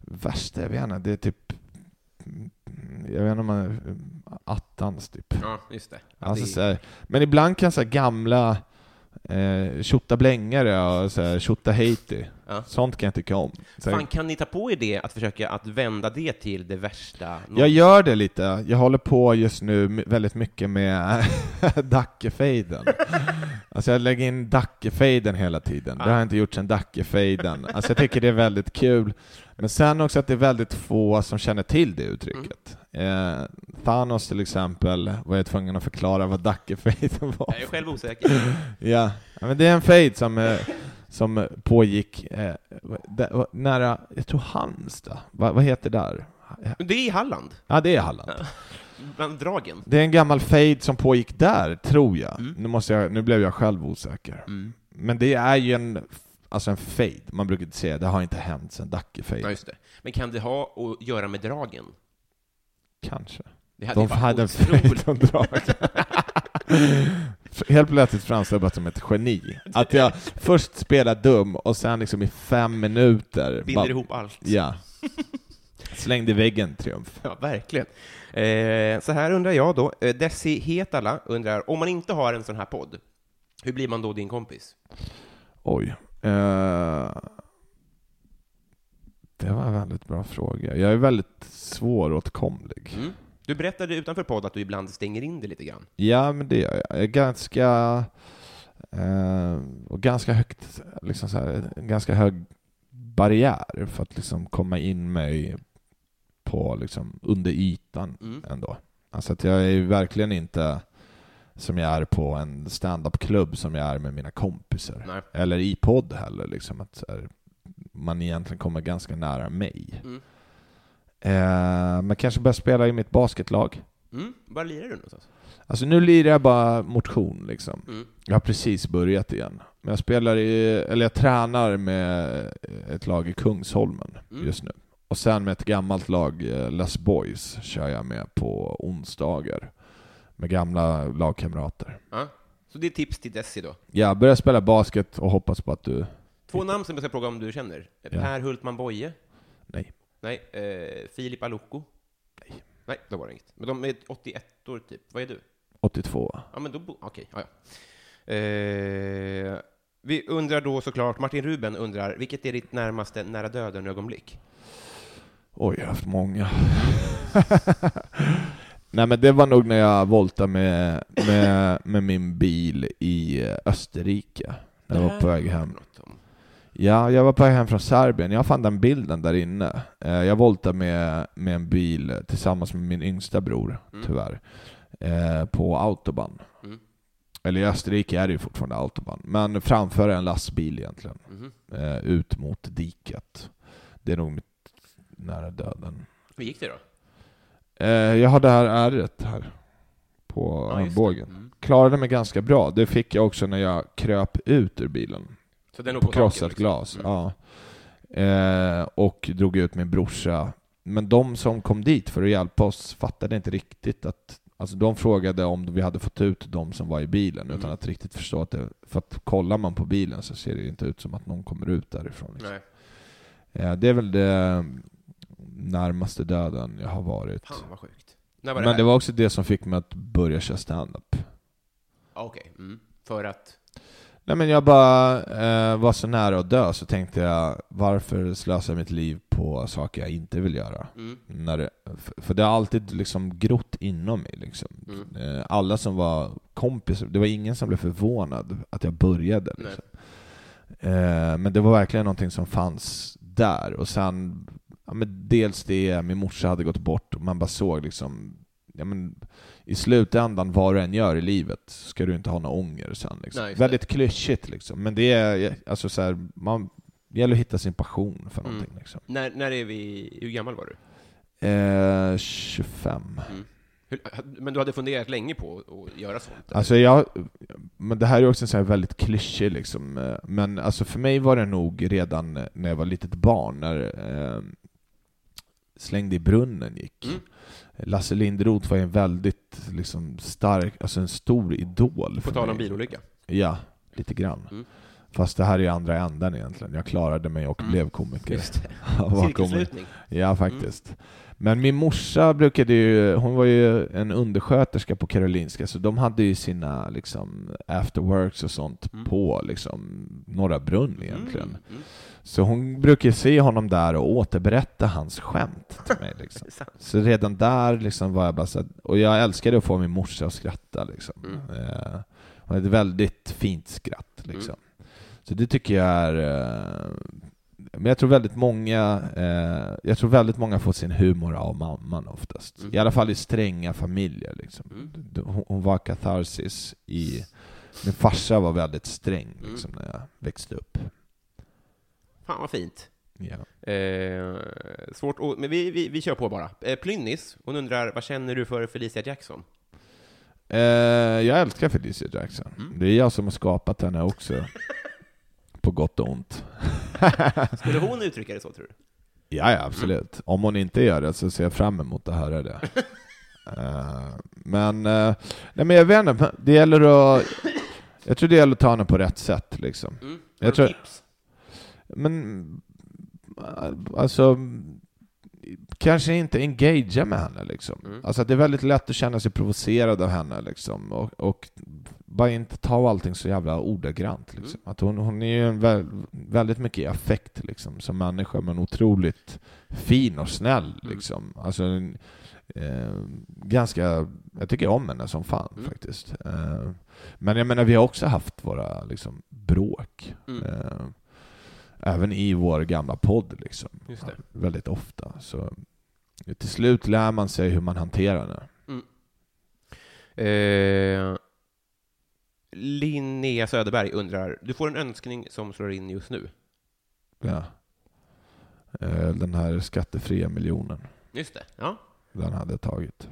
B: Värsta, jag vet inte, det är typ... Jag vet inte om man... Attans, typ.
A: Ja, just det.
B: Alltså,
A: det
B: här, men ibland kan så här gamla eh, tjottablängare och så här tjottaheiti,
A: Ja.
B: sånt kan jag tycka om. Så
A: Fan, kan ni ta på er det, att försöka att vända det till det värsta?
B: jag gör det lite. Jag håller på just nu väldigt mycket med Dackefejden. Alltså jag lägger in Dackefejden hela tiden. Det har jag inte gjort sedan Dackefejden. Alltså jag tycker det är väldigt kul. Men sen också att det är väldigt få som känner till det uttrycket. Eh, Thanos till exempel var jag tvungen att förklara vad Dackefejden var.
A: Jag är själv osäker.
B: Ja, ja, men det är en fejd som, eh, som pågick eh, där, nära, jag tror Halmstad. Va, vad heter det där?
A: Det är i Halland,
B: Ja, det är Halland.
A: bland dragen.
B: Det är en gammal fejd som pågick där, tror jag.
A: Mm.
B: Nu, måste jag. nu blev jag själv osäker.
A: Mm.
B: Men det är ju en, alltså en fejd. Man brukar inte säga det har inte hänt sedan
A: Ja,
B: Dackefejd.
A: just det. Men kan det ha att göra med dragen?
B: Kanske.
A: Det hade
B: De hade en fejd om drag. Helt plötsligt framstår jag som ett geni. Att jag först spelar dum och sen liksom i fem minuter
A: Binder
B: bara-
A: ihop allt.
B: Ja. Slängde väggen, triumf.
A: Ja, verkligen. Eh, så här undrar jag då, eh, Desi Hetala undrar, om man inte har en sån här podd, hur blir man då din kompis?
B: Oj. Eh, det var en väldigt bra fråga. Jag är väldigt svåråtkomlig.
A: Mm. Du berättade utanför podd att du ibland stänger in det lite grann.
B: Ja, men det gör jag. Jag är ganska... Eh, och ganska högt, liksom så här, ganska hög barriär för att liksom komma in mig på liksom under ytan
A: Mm.
B: ändå. Alltså att jag är verkligen inte som jag är på en stand-up-klubb som jag är med mina kompisar.
A: Nej.
B: Eller i podd heller, liksom att här, man egentligen kommer ganska nära mig.
A: Mm.
B: Eh, men kanske börja spela i mitt basketlag.
A: Mm. Var lirar du någonstans?
B: Alltså nu lirar jag bara motion liksom.
A: Mm.
B: Jag har precis börjat igen. Men jag spelar i, eller jag tränar med ett lag i Kungsholmen
A: Mm.
B: just nu. Och sen med ett gammalt lag, eh, Les Boys, kör jag med på onsdagar. Med gamla lagkamrater.
A: Ja. Så det är tips till Desi då.
B: Jag börjar spela basket och hoppas på att du...
A: Två namn som jag ska fråga om du känner. Per Hultman Boye?
B: Nej.
A: Nej. Eh, Filip Aloko?
B: Nej.
A: Nej, då var det inget. Men de är 81 år typ. Vad är du?
B: 82.
A: Ja, men då... Okej, ja, ja. Eh, vi undrar då såklart, Martin Ruben undrar, vilket är ditt närmaste nära döden-ögonblick?
B: Oj, jag har haft många. Nej men det var nog när jag voltade med, med, med min bil i Österrike. När jag var på väg hem. Ja, jag var på väg hem från Serbien. Jag fann den bilden där inne. Eh, Jag voltade med, med en bil tillsammans med min yngsta bror,
A: Mm.
B: tyvärr, eh, på autobahn.
A: Mm.
B: Eller i Österrike är det ju fortfarande autobahn, men framför en lastbil egentligen. Eh, Ut mot diket. Det är nog mitt nära döden.
A: Hur gick det då?
B: Eh, Jag har det här ärret här på
A: Ja,
B: armbågen.
A: Mm.
B: Klarade mig ganska bra. Det fick jag också när jag kröp ut ur bilen.
A: Så den låg
B: På
A: på
B: krossat
A: liksom.
B: glas,
A: Mm.
B: ja. Eh, och drog ut min brorsa. Men de som kom dit för att hjälpa oss fattade inte riktigt att Alltså de frågade om vi hade fått ut de som var i bilen
A: Mm.
B: utan att riktigt förstå att det, för att kollar man på bilen så ser det inte ut som att någon kommer ut därifrån. Liksom. Eh, det är väl det närmaste döden jag har varit.
A: Fan vad sjukt. När var det
B: Men
A: här?
B: det var också det som fick mig att börja köra stand-up.
A: Ah, Okej. Mm. För att...
B: Nej men jag bara eh, var så nära att dö, så tänkte jag varför slösa mitt liv på saker jag inte vill göra?
A: Mm.
B: När det, för- för det har alltid liksom grott inom mig. Liksom.
A: Mm.
B: Eh, alla som var kompisar, det var ingen som blev förvånad att jag började.
A: Nej.
B: Liksom. Eh, men det var verkligen någonting som fanns där. Och sen, ja, men dels det, min morsa hade gått bort, och man bara såg liksom Ja, men, I slutändan, vad du än gör i livet, ska du inte ha någon ånger sen. Liksom.
A: Nej.
B: Väldigt klyschigt liksom, men det är alltså så här, man det gäller att hitta sin passion för
A: Mm.
B: någonting. Liksom.
A: När, när är vi... Hur gammal var du?
B: Eh, 25.
A: Hur, men du hade funderat länge på att göra sånt? eller?
B: Alltså jag, men det här är också en sån här väldigt klyschig liksom, eh, men alltså för mig var det nog redan när jag var litet barn, när eh, Slängde i brunnen gick.
A: Mm.
B: Lasse Lindroth var en väldigt liksom, stark, alltså en stor idol
A: På tal om bilolycka.
B: Ja, lite grann.
A: Mm.
B: Fast det här är ju andra änden egentligen. Jag klarade mig och
A: Mm.
B: blev komiker.
A: Just det. Cirkelslutning.
B: Ja, faktiskt. Men min morsa brukade ju, hon var ju en undersköterska på Karolinska, så de hade ju sina liksom afterworks och sånt
A: Mm.
B: på liksom Norra Brunn egentligen.
A: Mm. Mm.
B: Så hon brukar se honom där och återberätta hans skämt till mig. Liksom. Så redan där liksom var jag bara så och jag älskade att få min morsa att skratta. Liksom.
A: Mm.
B: Eh, hon hade ett väldigt fint skratt. Liksom. Så det tycker jag är... Eh, men jag tror väldigt många eh, Jag tror väldigt många får sin humor av mamman oftast.
A: Mm.
B: I alla fall i stränga familjer. Liksom.
A: Mm.
B: Hon, hon var katharsis i... Min farsa var väldigt sträng
A: Mm.
B: liksom, när jag växte upp.
A: Fan vad fint.
B: Ja.
A: Eh, svårt att, men vi, vi, vi kör på bara. Eh, Plynnis, hon undrar, vad känner du för Felicia Jackson?
B: Eh, jag älskar Felicia Jackson.
A: Mm.
B: Det är jag som har skapat henne också. På gott och ont.
A: Skulle hon uttrycka det så, tror du?
B: Ja, absolut. Om hon inte gör det så ser jag fram emot att höra det. Eh, men, eh, nej men jag vet inte, det gäller att... Jag tror det gäller att ta henne på rätt sätt liksom.
A: Mm.
B: Jag
A: Har
B: tror-
A: tips?
B: Men, alltså, kanske inte engagera med henne liksom.
A: Mm.
B: Alltså det är väldigt lätt att känna sig provocerad av henne liksom. Och, och bara inte ta allting så jävla ordagrant liksom.
A: Mm.
B: Att hon, hon är ju en vä väldigt mycket i affekt liksom, som människa, men otroligt fin och snäll
A: Mm.
B: liksom. Alltså, en, eh, ganska, jag tycker om henne som fan
A: Mm.
B: faktiskt. Eh, men jag menar, vi har också haft våra liksom, bråk.
A: Mm.
B: Eh, även i vår gamla podd liksom.
A: Just det.
B: Väldigt ofta. Så till slut lär man sig hur man hanterar det.
A: Linnea Söderberg undrar, du får en önskning som slår in just nu.
B: Ja. Eh, Den här skattefria miljonen.
A: Just det, ja.
B: Den hade jag tagit.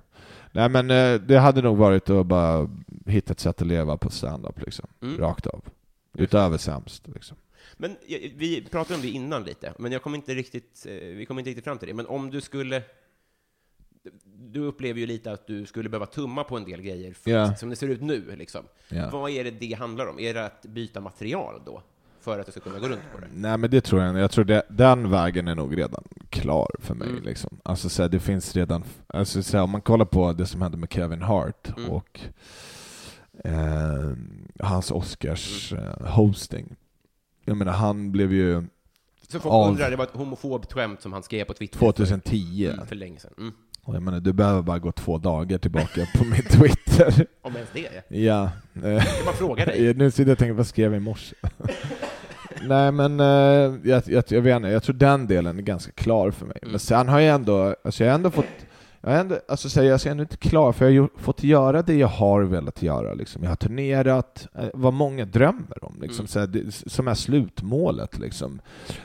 B: Nej men eh, det hade nog varit att bara hitta ett sätt att leva på stand-up liksom.
A: Mm.
B: Rakt av. Utöver sämst liksom.
A: Men vi pratade om det innan lite, men jag kom inte riktigt, eh, vi kom inte riktigt fram till det. Men om du skulle... Du upplever ju lite att du skulle behöva tumma på en del grejer, för,
B: Ja.
A: som det ser ut nu. Liksom.
B: Ja.
A: Vad är det det handlar om? Är det att byta material då? För att du ska kunna gå runt på det?
B: Nej men det tror jag. Jag tror det, den vägen är nog redan klar för mig.
A: Mm.
B: Liksom. Alltså så här, det finns redan, alltså, så här, om man kollar på det som hände med Kevin Hart
A: Mm.
B: och eh, hans Oscars
A: Mm.
B: eh. Jag menar han blev ju
A: Så folk
B: Av-
A: undrar, det var ett homofobt skämt som han skrev på Twitter
B: 2010.
A: för, mm, för länge sedan. Mm.
B: Och jag menar, du behöver bara gå två dagar tillbaka på min Twitter.
A: Om ens det. är.
B: ja.
A: Jag bara fråga dig.
B: Nu sitter jag och tänker, vad skrev jag i morse? Nej men, eh, jag, jag, jag vet inte, jag tror den delen är ganska klar för mig.
A: Mm.
B: Men sen har jag ändå, alltså jag har ändå fått, jag har ändå, alltså så jag är ändå inte klar, för jag har ju fått göra det jag har velat göra. Liksom. Jag har turnerat, eh, vad många drömmer om, liksom,
A: Mm.
B: så det, som är slutmålet. Liksom.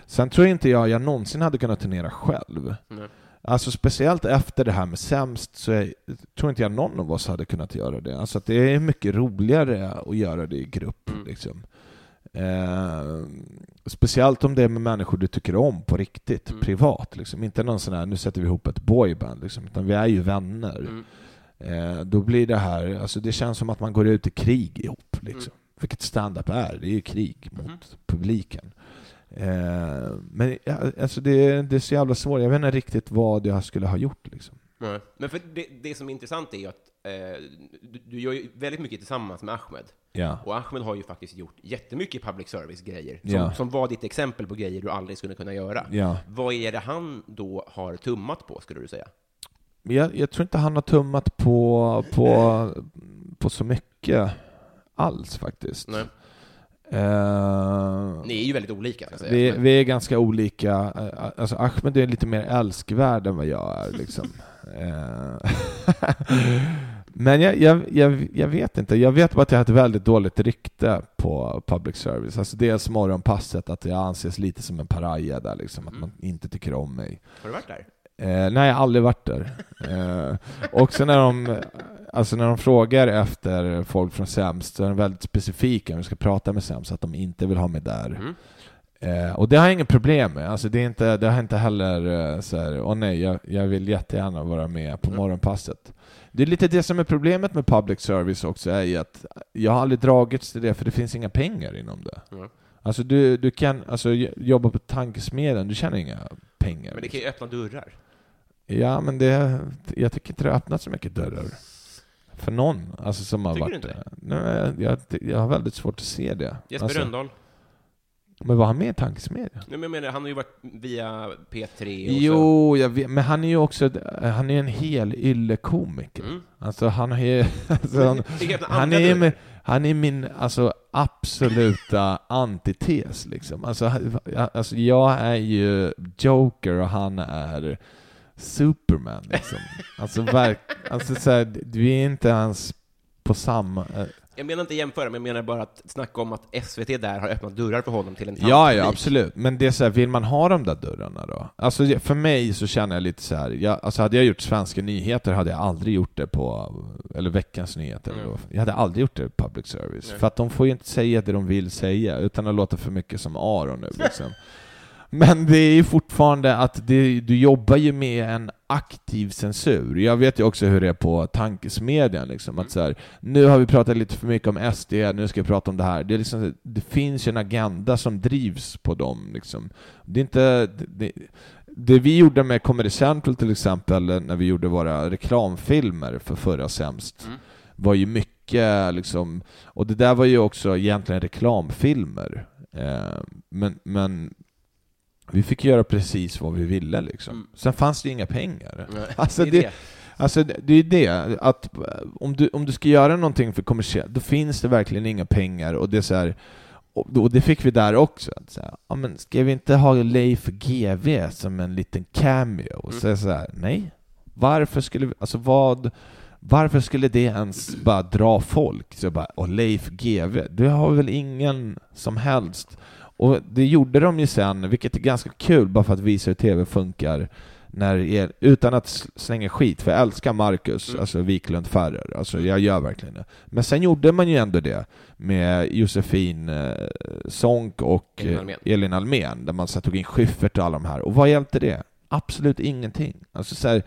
B: Sen tror inte jag jag någonsin hade kunnat turnera själv.
A: Nej.
B: Alltså speciellt efter det här med sämst så är, tror inte jag någon av oss hade kunnat göra det. Alltså att det är mycket roligare att göra det i grupp.
A: Mm.
B: Liksom. Eh, speciellt om det är med människor du tycker om på riktigt,
A: Mm.
B: privat. Liksom. Inte någon sån här, nu sätter vi ihop ett boyband, liksom, utan vi är ju vänner.
A: Mm.
B: Eh, då blir det här, alltså det känns som att man går ut i krig ihop. Liksom.
A: Mm.
B: Vilket stand-up är, det är ju krig mot
A: Mhm.
B: publiken. Eh, men alltså det, det är så jävla svårt, jag vet inte riktigt vad jag skulle ha gjort. Liksom.
A: Nej. Men för det, det som är intressant är ju att eh, du, du gör ju väldigt mycket tillsammans med Ahmed.
B: Ja.
A: Och Ahmed har ju faktiskt gjort jättemycket public service-grejer, som,
B: Ja.
A: som var ditt exempel på grejer du aldrig skulle kunna göra.
B: Ja.
A: Vad är det han då har tummat på, skulle du säga?
B: Jag, jag tror inte han har tummat på, på, på så mycket alls faktiskt.
A: Nej.
B: Eh,
A: Ni är ju väldigt olika, säga.
B: vi, vi är ganska olika. Eh, Alltså Ahmed är lite mer älskvärd än vad jag är liksom. Eh, Men jag, jag, jag, jag vet inte. Jag vet bara att jag har ett väldigt dåligt rykte på public service. Alltså dels morgonpasset, att jag anses lite som en paraja där liksom, att
A: Mm.
B: man inte tycker om mig.
A: Har du varit där?
B: Eh, nej, jag har aldrig varit där. Eh, också när de, alltså när de frågar efter folk från Sämst så är de väldigt specifika när vi ska prata med Sämst, att de inte vill ha mig där.
A: Mm.
B: Eh, och det har jag inget problem med. Alltså det, är inte, det har inte heller eh, så här, åh nej, jag, jag vill jättegärna vara med på
A: Mm.
B: morgonpasset. Det är lite det som är problemet med public service också, är att jag har aldrig dragits till det, för det finns inga pengar inom det.
A: Mm.
B: Alltså du, du kan alltså, jobba på tankesmedjan, du tjänar inga pengar.
A: Men det kan ju öppna dörrar.
B: Ja, men det, jag tycker inte det har öppnat så mycket dörrar. För någon, alltså som har
A: Tycker du
B: varit
A: inte
B: Nej, jag, jag har väldigt svårt att se det.
A: Jesper
B: alltså,
A: Rönndahl?
B: Men var han med i tankesmedjan?
A: Nej, men jag menar, han har ju varit via P3 och så.
B: Jo, jag vet, men han är ju också han är en hel yllekomiker.
A: Mm.
B: Alltså han är alltså, han, han är, med, han är min alltså, absoluta antites liksom. Alltså, alltså jag är ju Joker och han är Superman liksom. Alltså, verk, alltså så här, vi är inte ens på samma... eh,
A: Jag menar inte jämföra, men jag menar bara att snacka om att SVT där har öppnat dörrar för honom till en
B: Ja, ja,
A: publik.
B: absolut. Men det är så här, vill man ha de där dörrarna då? Alltså för mig så känner jag lite så här, jag, alltså hade jag gjort svenska nyheter hade jag aldrig gjort det på, eller veckans nyheter.
A: Mm.
B: eller vad- Jag hade aldrig gjort det på public service.
A: Nej.
B: För att de får ju inte säga det de vill säga, utan att låta för mycket som Aron nu liksom. Men det är ju fortfarande att det, du jobbar ju med en aktiv censur. Jag vet ju också hur det är på tankesmedjan, liksom. att så här, nu har vi pratat lite för mycket om SD, nu ska vi prata om det här. Det, är liksom, det finns ju en agenda som drivs på dem. Liksom. Det är inte... Det, det, det vi gjorde med Comedy Central till exempel, när vi gjorde våra reklamfilmer för förra Sämst,
A: Mm.
B: var ju mycket liksom, och det där var ju också egentligen reklamfilmer. Eh, men, men vi fick göra precis vad vi ville liksom.
A: Mm.
B: Sen fanns det inga pengar.
A: Nej,
B: Alltså
A: det är
B: det,
A: det.
B: Alltså det är det, att eh, om du, om du ska göra någonting för kommersiellt, då finns det verkligen inga pengar och det är så här, och, det fick vi där också. Att så här, ja, men ska vi inte ha Leif GW som en liten cameo? Och så är det så här, nej. Varför skulle vi, alltså vad, varför skulle det ens bara dra folk? Så bara, och Leif GW, du har väl ingen som helst och det gjorde de ju sen, vilket är ganska kul, bara för att visa hur TV funkar, när er, utan att slänga skit, för jag älskar Marcus,
A: Mm.
B: alltså Wiklund Ferrer, alltså jag gör verkligen det. Men sen gjorde man ju ändå det med Josefin eh, Sonck och
A: Elin Almén,
B: där man så tog in Schyffert och alla de här. Och vad hjälpte det? Absolut ingenting. Alltså så här,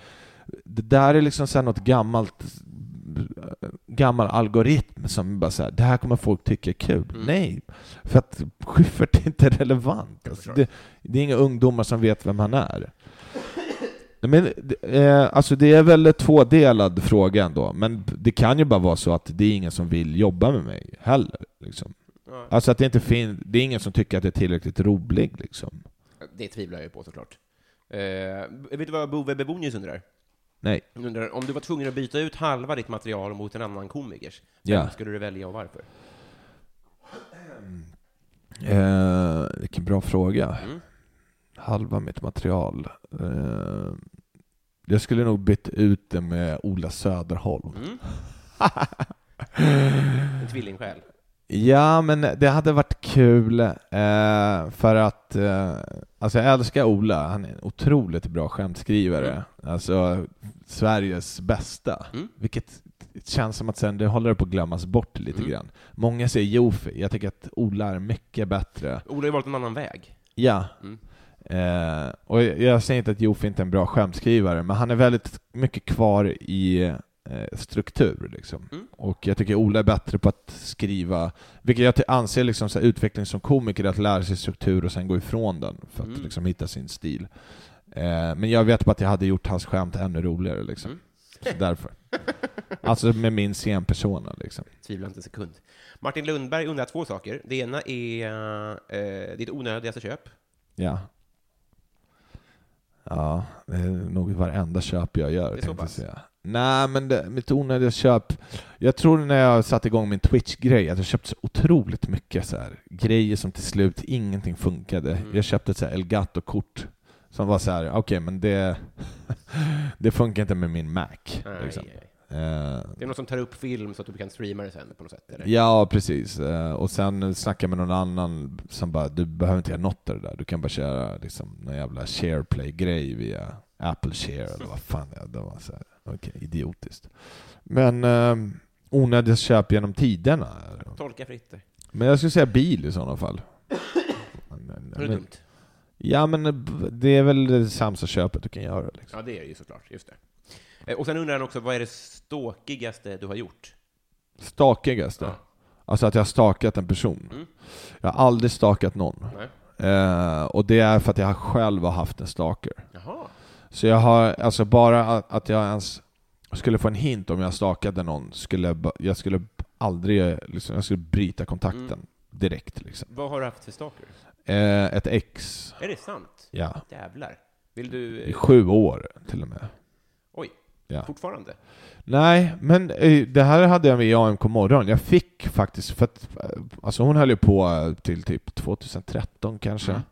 B: det där är liksom så något gammalt gammal algoritm som bara säger det här kommer folk tycka är kul.
A: Mm.
B: Nej, för att Schyffert är inte relevant.
A: Jag
B: Alltså, det, det är inga ungdomar som vet vem han är. Men, eh, alltså det är väl en tvådelad fråga ändå, men det kan ju bara vara så att det är ingen som vill jobba med mig heller. Liksom.
A: Ja,
B: Alltså att det inte finns, det är ingen som tycker att det är tillräckligt rolig liksom.
A: det tvivlar jag på såklart. Eh, vet du vad Bove Bebonius undrar?
B: Nej.
A: Undrar om du var tvungen att byta ut halva ditt material mot en annan komikers, vem
B: Ja.
A: skulle du välja och varför?
B: Eh, vilken bra fråga.
A: Mm.
B: Halva mitt material. Eh, jag skulle nog bytt ut det med Ola Söderholm.
A: Mm. En tvillingsjäl.
B: Ja, men det hade varit kul eh, för att eh, alltså jag älskar Ola. Han är en otroligt bra skämtskrivare.
A: Mm.
B: Alltså Sveriges bästa.
A: Mm.
B: Vilket känns som att sen det håller på att glömmas bort lite
A: Mm.
B: grann. Många säger Jofi. Jag tycker att Ola är mycket bättre.
A: Ola har ju valt en annan väg.
B: Ja.
A: Mm.
B: Eh, och jag, jag säger inte att Jofi inte är en bra skämtskrivare, men han är väldigt mycket kvar i struktur. Liksom.
A: Mm.
B: Och jag tycker Ola är bättre på att skriva, vilket jag anser liksom, så här, utveckling som komiker att lära sig struktur och sen gå ifrån den för att
A: Mm.
B: liksom, hitta sin stil. Eh, men jag vet bara att jag hade gjort hans skämt ännu roligare liksom.
A: Mm.
B: Så därför. Alltså med min scenpersona liksom.
A: Tvivlar inte en sekund. Martin Lundberg undrar två saker. Det ena är eh, ditt onödigaste köp.
B: Ja. Ja, det är nog varenda köp jag gör,
A: Det är så
B: tänkte jag
A: pass?
B: säga. Nej, men det, mitt onödiga köp... Jag tror när jag satte igång min Twitch-grej att jag köpte så otroligt mycket så här, grejer som till slut ingenting funkade.
A: Mm.
B: Jag köpte ett Elgato-kort som var så här, okej, men det, det funkar inte med min Mac.
A: Nej,
B: Liksom.
A: nej.
B: Eh,
A: Det är någon som tar upp film så att du kan streama det sen på något sätt? Eller?
B: Ja, precis. Eh, Och sen snackade jag med någon annan som bara, du behöver inte göra något av det där. Du kan bara köra liksom någon jävla SharePlay-grej via Apple Share eller vad fan. Det var så här, okej, idiotiskt. Men eh, onödiga köp genom tiderna.
A: Tolka fritt.
B: Men jag skulle säga bil i sådana fall. Men-
A: Det är dumt.
B: Ja, men eh, det är väl det sämsta köpet du kan göra. Liksom.
A: Ja, det är ju såklart. Just det. Eh, Och sen undrar han också, vad är det ståkigaste du har gjort?
B: Stakigaste.
A: Ja.
B: Alltså att jag har stakat en person.
A: Mm.
B: Jag har aldrig stakat någon.
A: Nej.
B: Eh, och det är för att jag själv har haft en stalker.
A: Jaha.
B: Så jag har, alltså bara att, jag ens skulle få en hint om jag stakade någon, skulle jag, skulle aldrig, liksom, jag skulle bryta kontakten
A: Mm.
B: direkt liksom.
A: Vad har du haft för stalker?
B: Eh, ett ex,
A: Är det sant?
B: ja,
A: Jävlar. Vill du...
B: i sju år till och med.
A: Oj.
B: Ja.
A: Fortfarande?
B: Nej, men eh, det här hade jag med i AMK morgon. Jag fick faktiskt, för att, eh, alltså hon höll ju på till typ 2013 kanske.
A: Mm.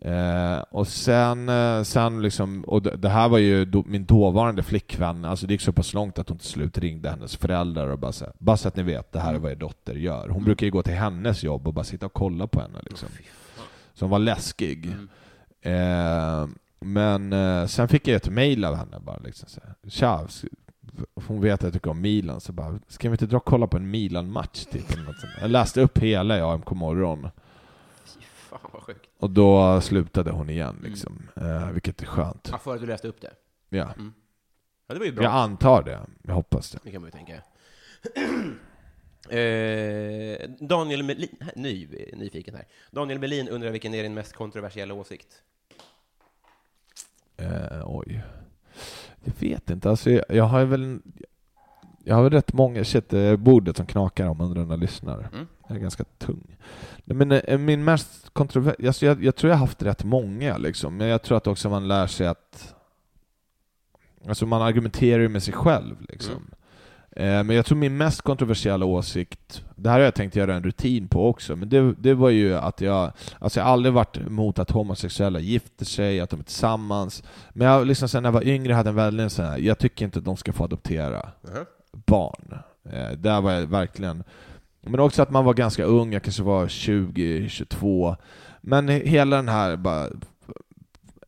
B: Eh, och sen, eh, sen liksom, och det, det här var ju då, min dåvarande flickvän, alltså det gick så pass långt att hon till slut ringde hennes föräldrar och bara så bara så att ni vet, det här är vad er dotter gör. Hon brukar ju gå till hennes jobb och bara sitta och kolla på henne liksom. Så hon var läskig.
A: Mm.
B: Eh, men eh, sen fick jag ett mail av henne bara liksom så här, Tja, hon vet att jag tycker om Milan, så bara, ska vi inte dra och kolla på en Milan-match typ? Eller något sånt. Jag läste upp hela i AMK morgon.
A: Fan vad sjukt.
B: Och då slutade hon igen liksom, eh, vilket är skönt.
A: Ja, för att du läste upp det?
B: Ja.
A: Ja, det var ju bra.
B: Jag antar det, jag hoppas det.
A: Det kan man ju tänka. eh, Daniel Melin, ny, nyfiken här. Daniel Melin undrar vilken är din mest kontroversiella åsikt?
B: Eh, oj. Jag vet inte, alltså jag, jag har väl jag har väl rätt många, shit, det är bordet som knakar om hundrarna lyssnar.
A: Mm.
B: Jag är ganska tung. Men eh, min mest kontroversiella, alltså jag, jag tror jag har haft rätt många liksom, men jag tror att också man lär sig att Alltså man argumenterar ju med sig själv liksom.
A: Mm.
B: Eh, Men jag tror min mest kontroversiella åsikt, det här har jag tänkt göra en rutin på också, men det, det var ju att jag, alltså jag har aldrig varit emot att homosexuella gifter sig, att de är tillsammans, men jag liksom sen när jag var yngre hade en väldigt sån här, jag tycker inte att de ska få adoptera barn. Eh, där var jag verkligen... Men också att man var ganska ung, jag kanske var 20, 22. Men hela den här bara,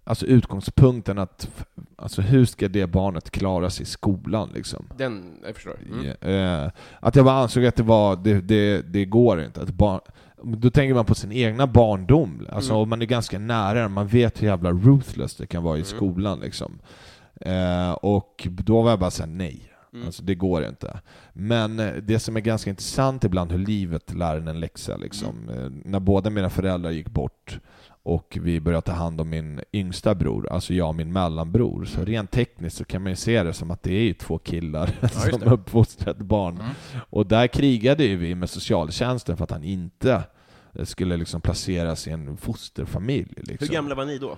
B: alltså utgångspunkten att alltså hur ska det barnet klara sig i skolan liksom?
A: Den, jag förstår. Mm.
B: Ja, eh, att jag bara ansåg att det var, det, det, det går inte. Att barn, då tänker man på sin egna barndom, alltså
A: Mm.
B: man är ganska nära man vet hur jävla ruthless det kan vara i
A: Mm.
B: skolan liksom. Eh, och då var jag bara såhär, nej.
A: Mm.
B: Alltså det går inte. Men eh, det som är ganska intressant ibland, hur livet lär en en läxa liksom.
A: Mm.
B: Eh, När båda mina föräldrar gick bort och vi började ta hand om min yngsta bror, alltså jag och min mellanbror. Så rent tekniskt så kan man ju se det som att det är ju två killar som
A: det.
B: uppfostrar ett barn. Och där krigade ju vi med socialtjänsten för att han inte eh, skulle liksom placeras i en fosterfamilj. Liksom.
A: Hur gamla var ni då?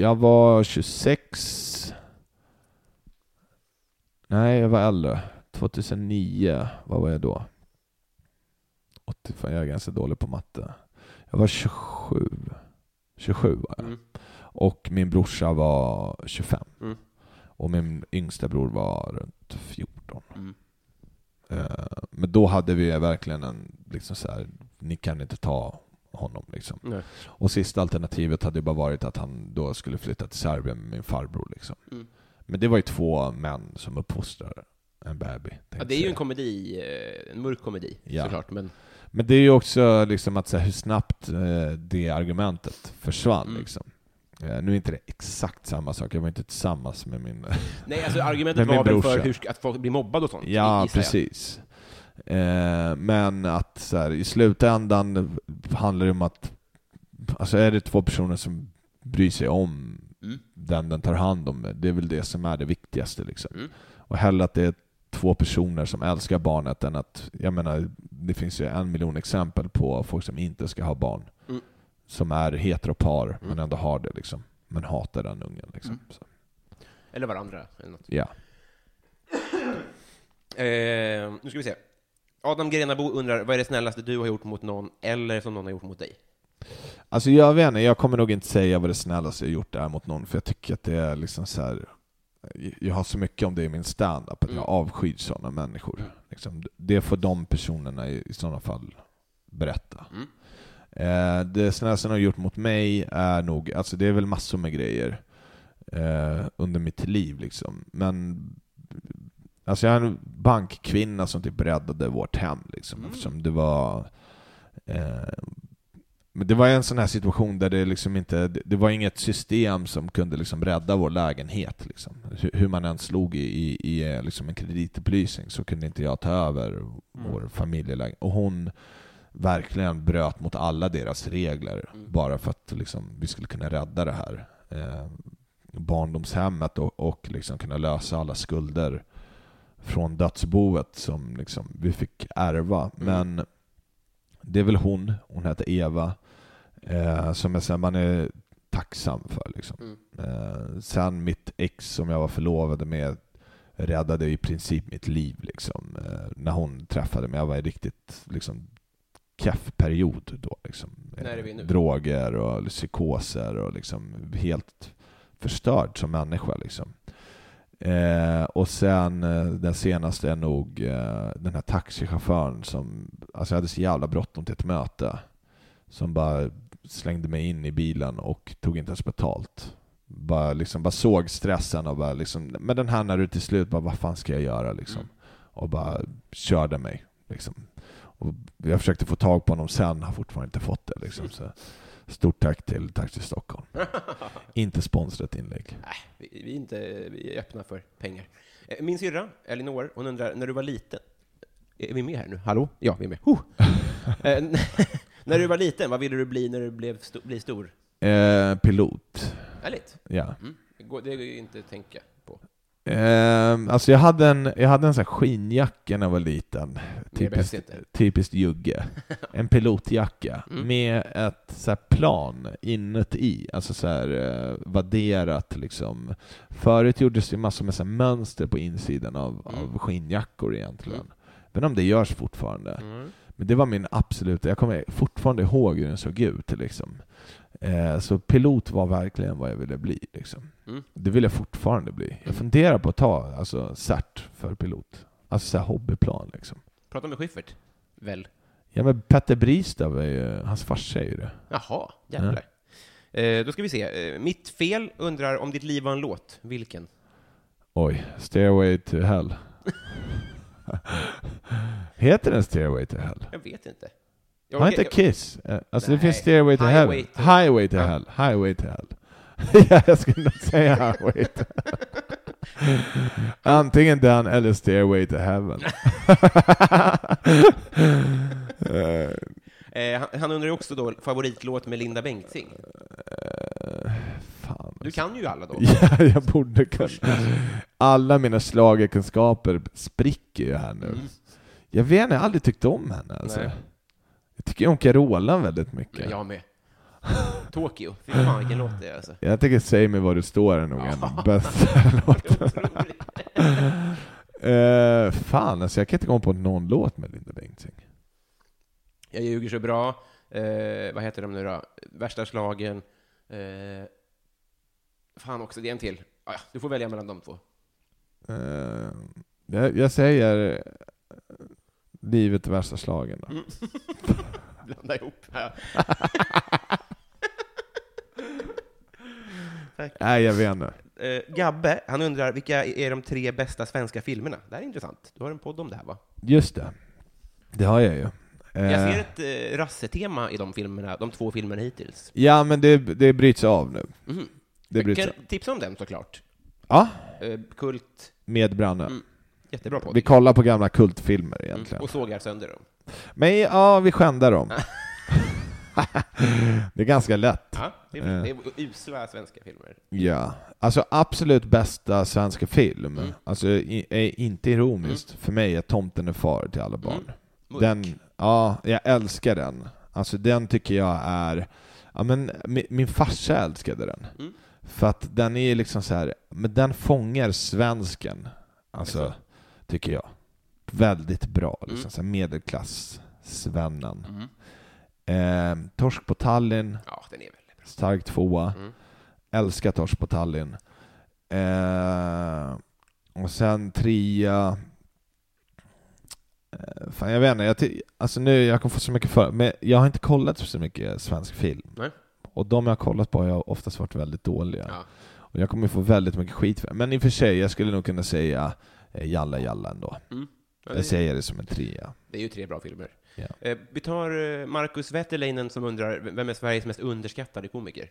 B: Jag var 26. Nej, jag var äldre. 2009, vad var jag då? 85, jag är ganska dålig på matte. Jag var 27. 27 var jag.
A: Mm.
B: Och min brorsa var 25.
A: Mm.
B: Och min yngsta bror var runt 14.
A: Mm.
B: Eh, men då hade vi verkligen en, liksom så här, ni kan inte ta honom liksom.
A: Nej.
B: Och sista alternativet hade bara varit att han då skulle flytta till Serbien med min farbror liksom. Men det var ju två män som uppfostrar en baby.
A: Ja, det är ju en komedi, eh, en mörk komedi,
B: Ja.
A: såklart. Men
B: Men det är ju också liksom att så här, hur snabbt eh, det argumentet försvann
A: Mm.
B: liksom. Eh, nu är inte det exakt samma sak, jag var inte tillsammans med min...
A: nej, alltså argumentet var väl för hur, att folk blir mobbade och sånt?
B: ja, precis. Eh, men att så här, i slutändan handlar det om att, alltså är det två personer som bryr sig om
A: Mm.
B: den den tar hand om. Det är väl det som är det viktigaste liksom.
A: Mm.
B: Och hellre att det är två personer som älskar barnet än att, jag menar, det finns ju en miljon exempel på folk som inte ska ha barn.
A: Mm.
B: Som är heteropar, men ändå har det liksom. Men hatar den ungen liksom.
A: Mm. Eller varandra. Eller något.
B: ja.
A: Eh, nu ska vi se. Adam Grenabo undrar, vad är det snällaste du har gjort mot någon, eller som någon har gjort mot dig?
B: Alltså jag vet inte, jag kommer nog inte säga vad det snällaste jag gjort är mot någon, för jag tycker att det är liksom så här. Jag har så mycket om det i min stand-up, att
A: Mm.
B: jag avskyr sådana människor. Liksom, det får de personerna i, i sådana fall berätta.
A: Mm.
B: Eh, det snällaste de har gjort mot mig är nog, alltså det är väl massor med grejer eh, under mitt liv liksom. Men alltså jag är en bankkvinna som typ räddade vårt hem liksom,
A: Mm.
B: eftersom det var eh, men det var en sån här situation där det liksom inte, det- var inget system som kunde liksom rädda vår lägenhet. Liksom. Hur, man än slog i, i, i liksom en kreditupplysning så kunde inte jag ta över vår familjelägenhet. Och hon verkligen bröt mot alla deras regler bara för att liksom, vi skulle kunna rädda det här eh, barndomshemmet och, och liksom kunna lösa alla skulder från dödsboet som liksom vi fick ärva. Men det är väl hon, hon heter Eva, eh, som så här, man är tacksam för. Liksom.
A: Mm.
B: Eh, sen mitt ex som jag var förlovad med räddade i princip mitt liv. Liksom. Eh, när hon träffade mig, jag var i riktigt liksom, keff period då. Liksom.
A: Nu?
B: Droger och psykoser och liksom helt förstörd som människa. Liksom. Eh, och sen eh, den senaste är nog eh, den här taxichauffören som, alltså jag hade så jävla bråttom till ett möte. Som bara slängde mig in i bilen och tog inte ens betalt. Bara, liksom, bara såg stressen och bara liksom, men den här när du till slut bara, vad fan ska jag göra liksom?
A: Mm.
B: Och bara körde mig. Liksom. Och jag försökte få tag på honom sen, har fortfarande inte fått det. Liksom. Så, stort tack till Taxi Stockholm. inte sponsrat inlägg.
A: Nej, vi, vi, är inte, vi är öppna för pengar. Eh, Min syrra, Elinor, hon undrar, när du var liten, är vi med här nu? Hallå? Ja, vi är med. Huh. När du var liten, vad ville du bli när du blev sto bli stor?
B: Eh, pilot.
A: Härligt.
B: Ja.
A: Mm. Det går- Det inte att tänka på.
B: Eh, alltså jag hade en, jag hade en sån här skinnjacka när jag var liten. Typiskt, typiskt jugge. En pilotjacka
A: Mm.
B: med ett så här plan inuti, alltså så här eh, vadderat liksom. Förut gjordes det massor med så mönster på insidan av,
A: Mm.
B: av skinnjackor egentligen. Men om det görs fortfarande.
A: Mm.
B: Men det var min absoluta, jag kommer fortfarande ihåg hur den såg ut liksom. Eh, så pilot var verkligen vad jag ville bli liksom.
A: Mm.
B: Det vill jag fortfarande bli. Jag funderar på att ta alltså, cert för pilot. Alltså så här hobbyplan liksom.
A: Prata med Schyffert, väl?
B: Ja men Petter Bristav är ju, hans farsa är ju det.
A: Jaha, jävlar. Eh, då ska vi se. Eh, mitt fel undrar om ditt liv var en låt. Vilken?
B: Oj, Stairway to Hell. Heter den Stairway to Hell?
A: Jag vet inte. Jag
B: Har inte Kiss? Eh, Alltså det
A: Nej.
B: finns Stairway to
A: Highway to-
B: Highway to
A: Ja.
B: Hell. Highway to Hell. ja, jag skulle nog säga Highway to Hell. Antingen den eller Stairway to Heaven. Eh,
A: han, han undrar också då favoritlåt med Linda Bengtzing.
B: Fan.
A: Du kan ju alla då.
B: Ja, jag borde kunna. Alla mina schlagerkunskaper spricker ju här nu.
A: Mm.
B: Jag vet inte, jag har aldrig tyckt om henne alltså.
A: Nej.
B: Jag tycker om Carola väldigt mycket.
A: Jag med. Tokyo. Fy fan vilken låt det är alltså.
B: Jag tycker Säg mig vad du står är nog en
A: Ja.
B: bästa låt.
A: Otroligt.
B: Eh, fan, alltså jag kan inte komma på någon låt med Linda Bengtzing.
A: Jag ljuger så bra. Eh, vad heter de nu då? Värsta slagen. Eh, fan också, det är en till. Ah, ja, du får välja mellan de två.
B: Eh, jag, jag säger eh, Livet är värsta slagen då.
A: Mm. Blanda ihop.
B: Nej, jag vet inte.
A: Eh, Gabbe, han undrar vilka är de tre bästa svenska filmerna? Det här är intressant. Du har en podd om det här va?
B: Just det. Det har jag ju.
A: Jag ser ett eh, rassetema i de filmerna, de två filmerna hittills.
B: Ja, men det, det bryts av nu.
A: Mhm.
B: Det
A: kan
B: av.
A: tipsa om den såklart.
B: Ja,
A: Eh, Kult,
B: med Branne.
A: Mm. jättebra podd.
B: Vi kollar på gamla kultfilmer
A: Mm,
B: egentligen.
A: och sågar sönder dem.
B: Men ja, vi skändar dem. det är ganska lätt.
A: Ja, det
B: Eh.
A: är, det är usla svenska filmer.
B: Ja, alltså absolut bästa svenska film,
A: Mm.
B: alltså i, är inte ironiskt, för mig är Tomten är far till alla barn.
A: Mörk.
B: Den, ja, jag älskar den. Alltså den tycker jag är, ja men min, min farsa älskade den.
A: Mm.
B: För att den är liksom så här, men den fångar svensken, alltså,
A: Jaså?
B: tycker jag. Väldigt bra, liksom
A: Mm.
B: så här medelklass-svennen.
A: Mm.
B: Eh, Torsk på Tallinn,
A: Ja, den är väldigt bra.
B: stark tvåa.
A: Mm.
B: Älskar Torsk på Tallinn. Eh, och sen trea... Eh, fan, jag vet inte, jag, alltså nu, jag kommer få så mycket för men jag har inte kollat så mycket svensk film.
A: Nej.
B: Och de jag har kollat på har jag oftast varit väldigt dåliga.
A: Ja.
B: Och jag kommer få väldigt mycket skit för det. Men i och för sig, jag skulle nog kunna säga eh, Jalla Jalla ändå.
A: Mm. Ja,
B: Jag
A: det,
B: säger det som en trea.
A: det är ju tre bra filmer.
B: Ja.
A: Eh, vi tar eh, Marcus Wetterleinen som undrar, vem är Sveriges mest underskattade komiker?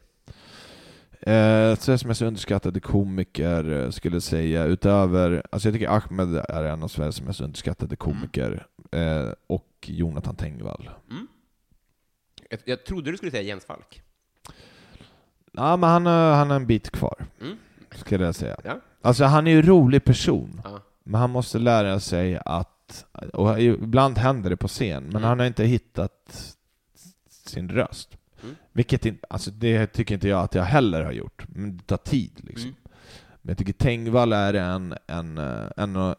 B: Eh, Sveriges mest underskattade komiker eh, skulle jag säga, utöver, alltså jag tycker Ahmed är en av Sveriges mest underskattade komiker, eh, och Jonathan Tengvall.
A: Mm. Jag, jag trodde du skulle säga Jens Falk.
B: Ja, men han, har- han har en bit kvar,
A: Mm.
B: skulle jag säga.
A: Ja.
B: Alltså han är ju en rolig person,
A: Ja.
B: men han måste lära sig att, och ibland händer det på scen, men
A: Mm.
B: han har inte hittat sin röst.
A: Mm.
B: Vilket inte, alltså det tycker inte jag att jag heller har gjort, men det tar tid liksom.
A: Mm.
B: Men jag tycker Tengvall är en, en, eh, en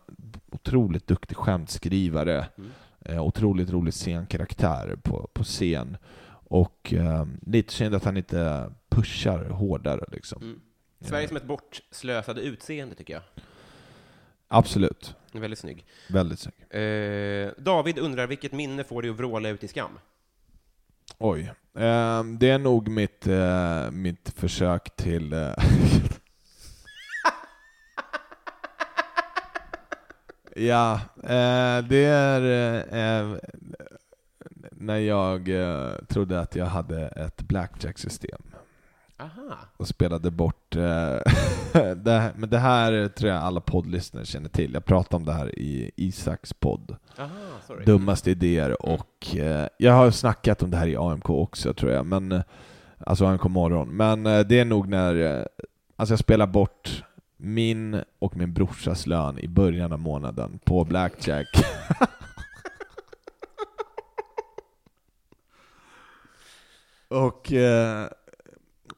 B: otroligt duktig skämtskrivare,
A: Mm.
B: eh, otroligt rolig scenkaraktär på, på scen. Och eh, lite synd att han inte pushar hårdare liksom.
A: Mm. Sveriges mest bortslösade utseende, tycker jag.
B: Absolut.
A: Väldigt snygg.
B: Väldigt snygg.
A: Eh, David undrar, vilket minne får dig att vråla ut i skam?
B: Oj. Eh, det är nog mitt, eh, mitt försök till... Eh, ja, eh, det är eh, när jag eh, trodde att jag hade ett blackjack-system
A: Aha.
B: och spelade bort... Eh, det, men det här tror jag alla poddlyssnare känner till. Jag pratade om det här i Isaks podd.
A: Aha.
B: Dummaste idéer och eh, jag har snackat om det här i AMK också tror jag, men eh, alltså AMK morgon. Men det är nog när alltså jag spelar bort min och min brorsas lön i början av månaden på Blackjack. och, eh,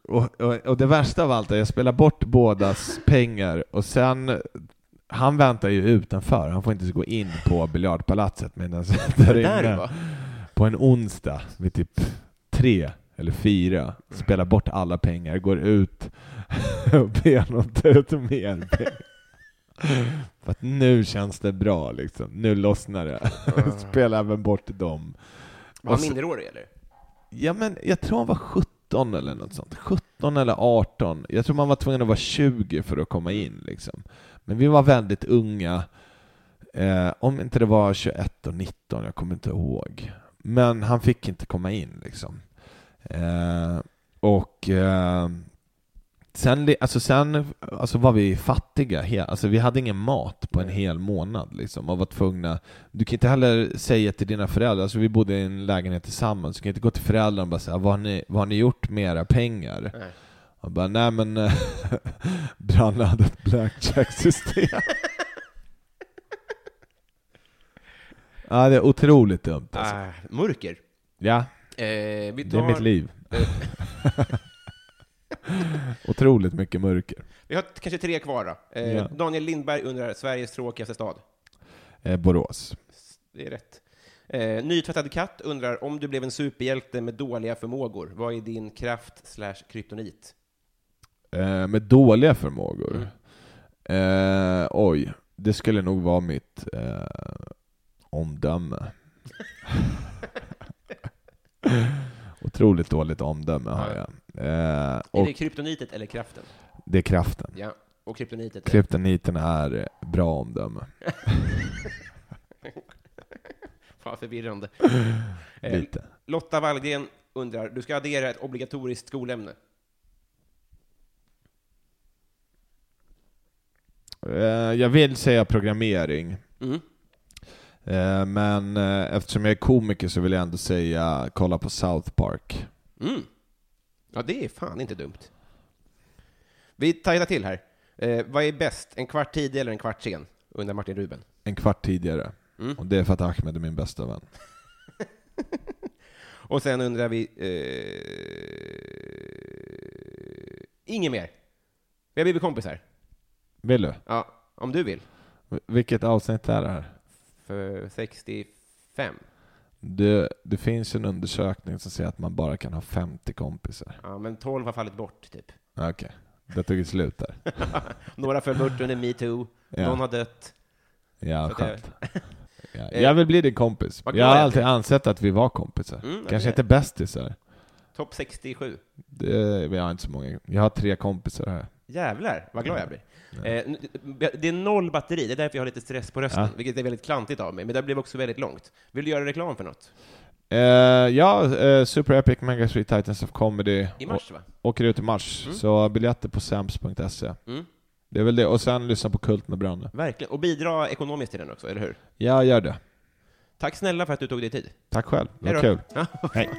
B: och, och, och det värsta av allt är att jag spelar bort bådas pengar och sen han väntar ju utanför, han får inte gå in på biljardpalatset medan Där
A: du
B: inne på en onsdag vid typ tre eller fyra, spelar bort alla pengar, går ut och ber honom ta ut mer pengar. För att nu känns det bra liksom, nu lossnar det. Spela även bort dem.
A: Var han minderårig, eller?
B: Ja men jag tror han var 17 eller något sånt. 17 eller 18. Jag tror man var tvungen att vara 20 för att komma in liksom. Men vi var väldigt unga. Eh, om inte det var 21 och 19, jag kommer inte ihåg. Men han fick inte komma in liksom. Eh, och eh, sen, alltså sen alltså var vi fattiga. Alltså vi hade ingen mat på en hel månad liksom. Och var tvungna du kan inte heller säga till dina föräldrar, alltså vi bodde i en lägenhet tillsammans, du kan inte gå till föräldrarna och bara säga vad har ni, vad har ni gjort med era pengar?
A: Nej.
B: Och bara, nej men eh, Branne hade ett blackjack-system. ja, det är otroligt dumt alltså.
A: Ah, mörker.
B: Ja,
A: Eh, vi
B: det
A: tar,
B: är mitt liv. otroligt mycket mörker.
A: Vi har kanske tre kvar då. Eh,
B: Ja.
A: Daniel Lindberg undrar, Sveriges tråkigaste stad?
B: Eh, Borås.
A: Det är rätt. Eh, nytvättad katt undrar, om du blev en superhjälte med dåliga förmågor, vad är din kraft slash kryptonit?
B: Eh, med dåliga förmågor.
A: Mm.
B: Eh, oj, det skulle nog vara mitt eh, omdöme. Otroligt dåligt omdöme har jag. Eh,
A: Är det kryptonitet eller kraften?
B: det är kraften.
A: Ja. Och kryptonitet.
B: Kryptoniten är bra omdöme.
A: Fan, förvirrande. Eh,
B: Lite.
A: Lotta Wallgren undrar, du ska addera ett obligatoriskt skolämne.
B: Eh, jag vill säga programmering.
A: Mm.
B: Men eftersom jag är komiker så vill jag ändå säga kolla på South Park.
A: Mm. Ja, det är fan inte dumt. Vi tajtar till här. Eh, vad är bäst, en kvart tidig eller en kvart sen? Undrar Martin Ruben.
B: En kvart tidigare.
A: Mm.
B: Och det är för att Ahmed är min bästa vän.
A: Och sen undrar vi... Eh, inget mer. Vi har blivit kompisar.
B: Vill du?
A: Ja, om du vill.
B: Vilket avsnitt är det här?
A: För 65.
B: Det, det finns en undersökning som säger att man bara kan ha 50 kompisar.
A: Ja, men 12 har fallit bort, typ.
B: Okej, det tog ett slut där.
A: Några föll bort under metoo.
B: Ja.
A: Någon har dött.
B: Ja, skönt. Ja, jag vill bli din kompis. Jag har alltid ansett att vi var kompisar.
A: Mm,
B: Kanske inte bästisar.
A: Topp 67.
B: Det, jag har inte så många. Jag har tre kompisar här.
A: Jävlar, vad glad jag blir. Eh, det är noll batteri, det är därför jag har lite stress på rösten,
B: Ja.
A: vilket är väldigt klantigt av mig, men det blev också väldigt långt. Vill du göra reklam för något?
B: Eh, ja, eh, Super Epic Mega Street Titans of Comedy
A: I mars, va?
B: åker ut i mars.
A: Mm.
B: Så biljetter på sams.se.
A: Mm.
B: Det är väl det. Och sen lyssna på Kult med Branne.
A: Verkligen. Och bidra ekonomiskt till den också, eller hur?
B: Ja, gör det.
A: Tack snälla för att du tog dig tid.
B: Tack själv. Det var kul. Hej.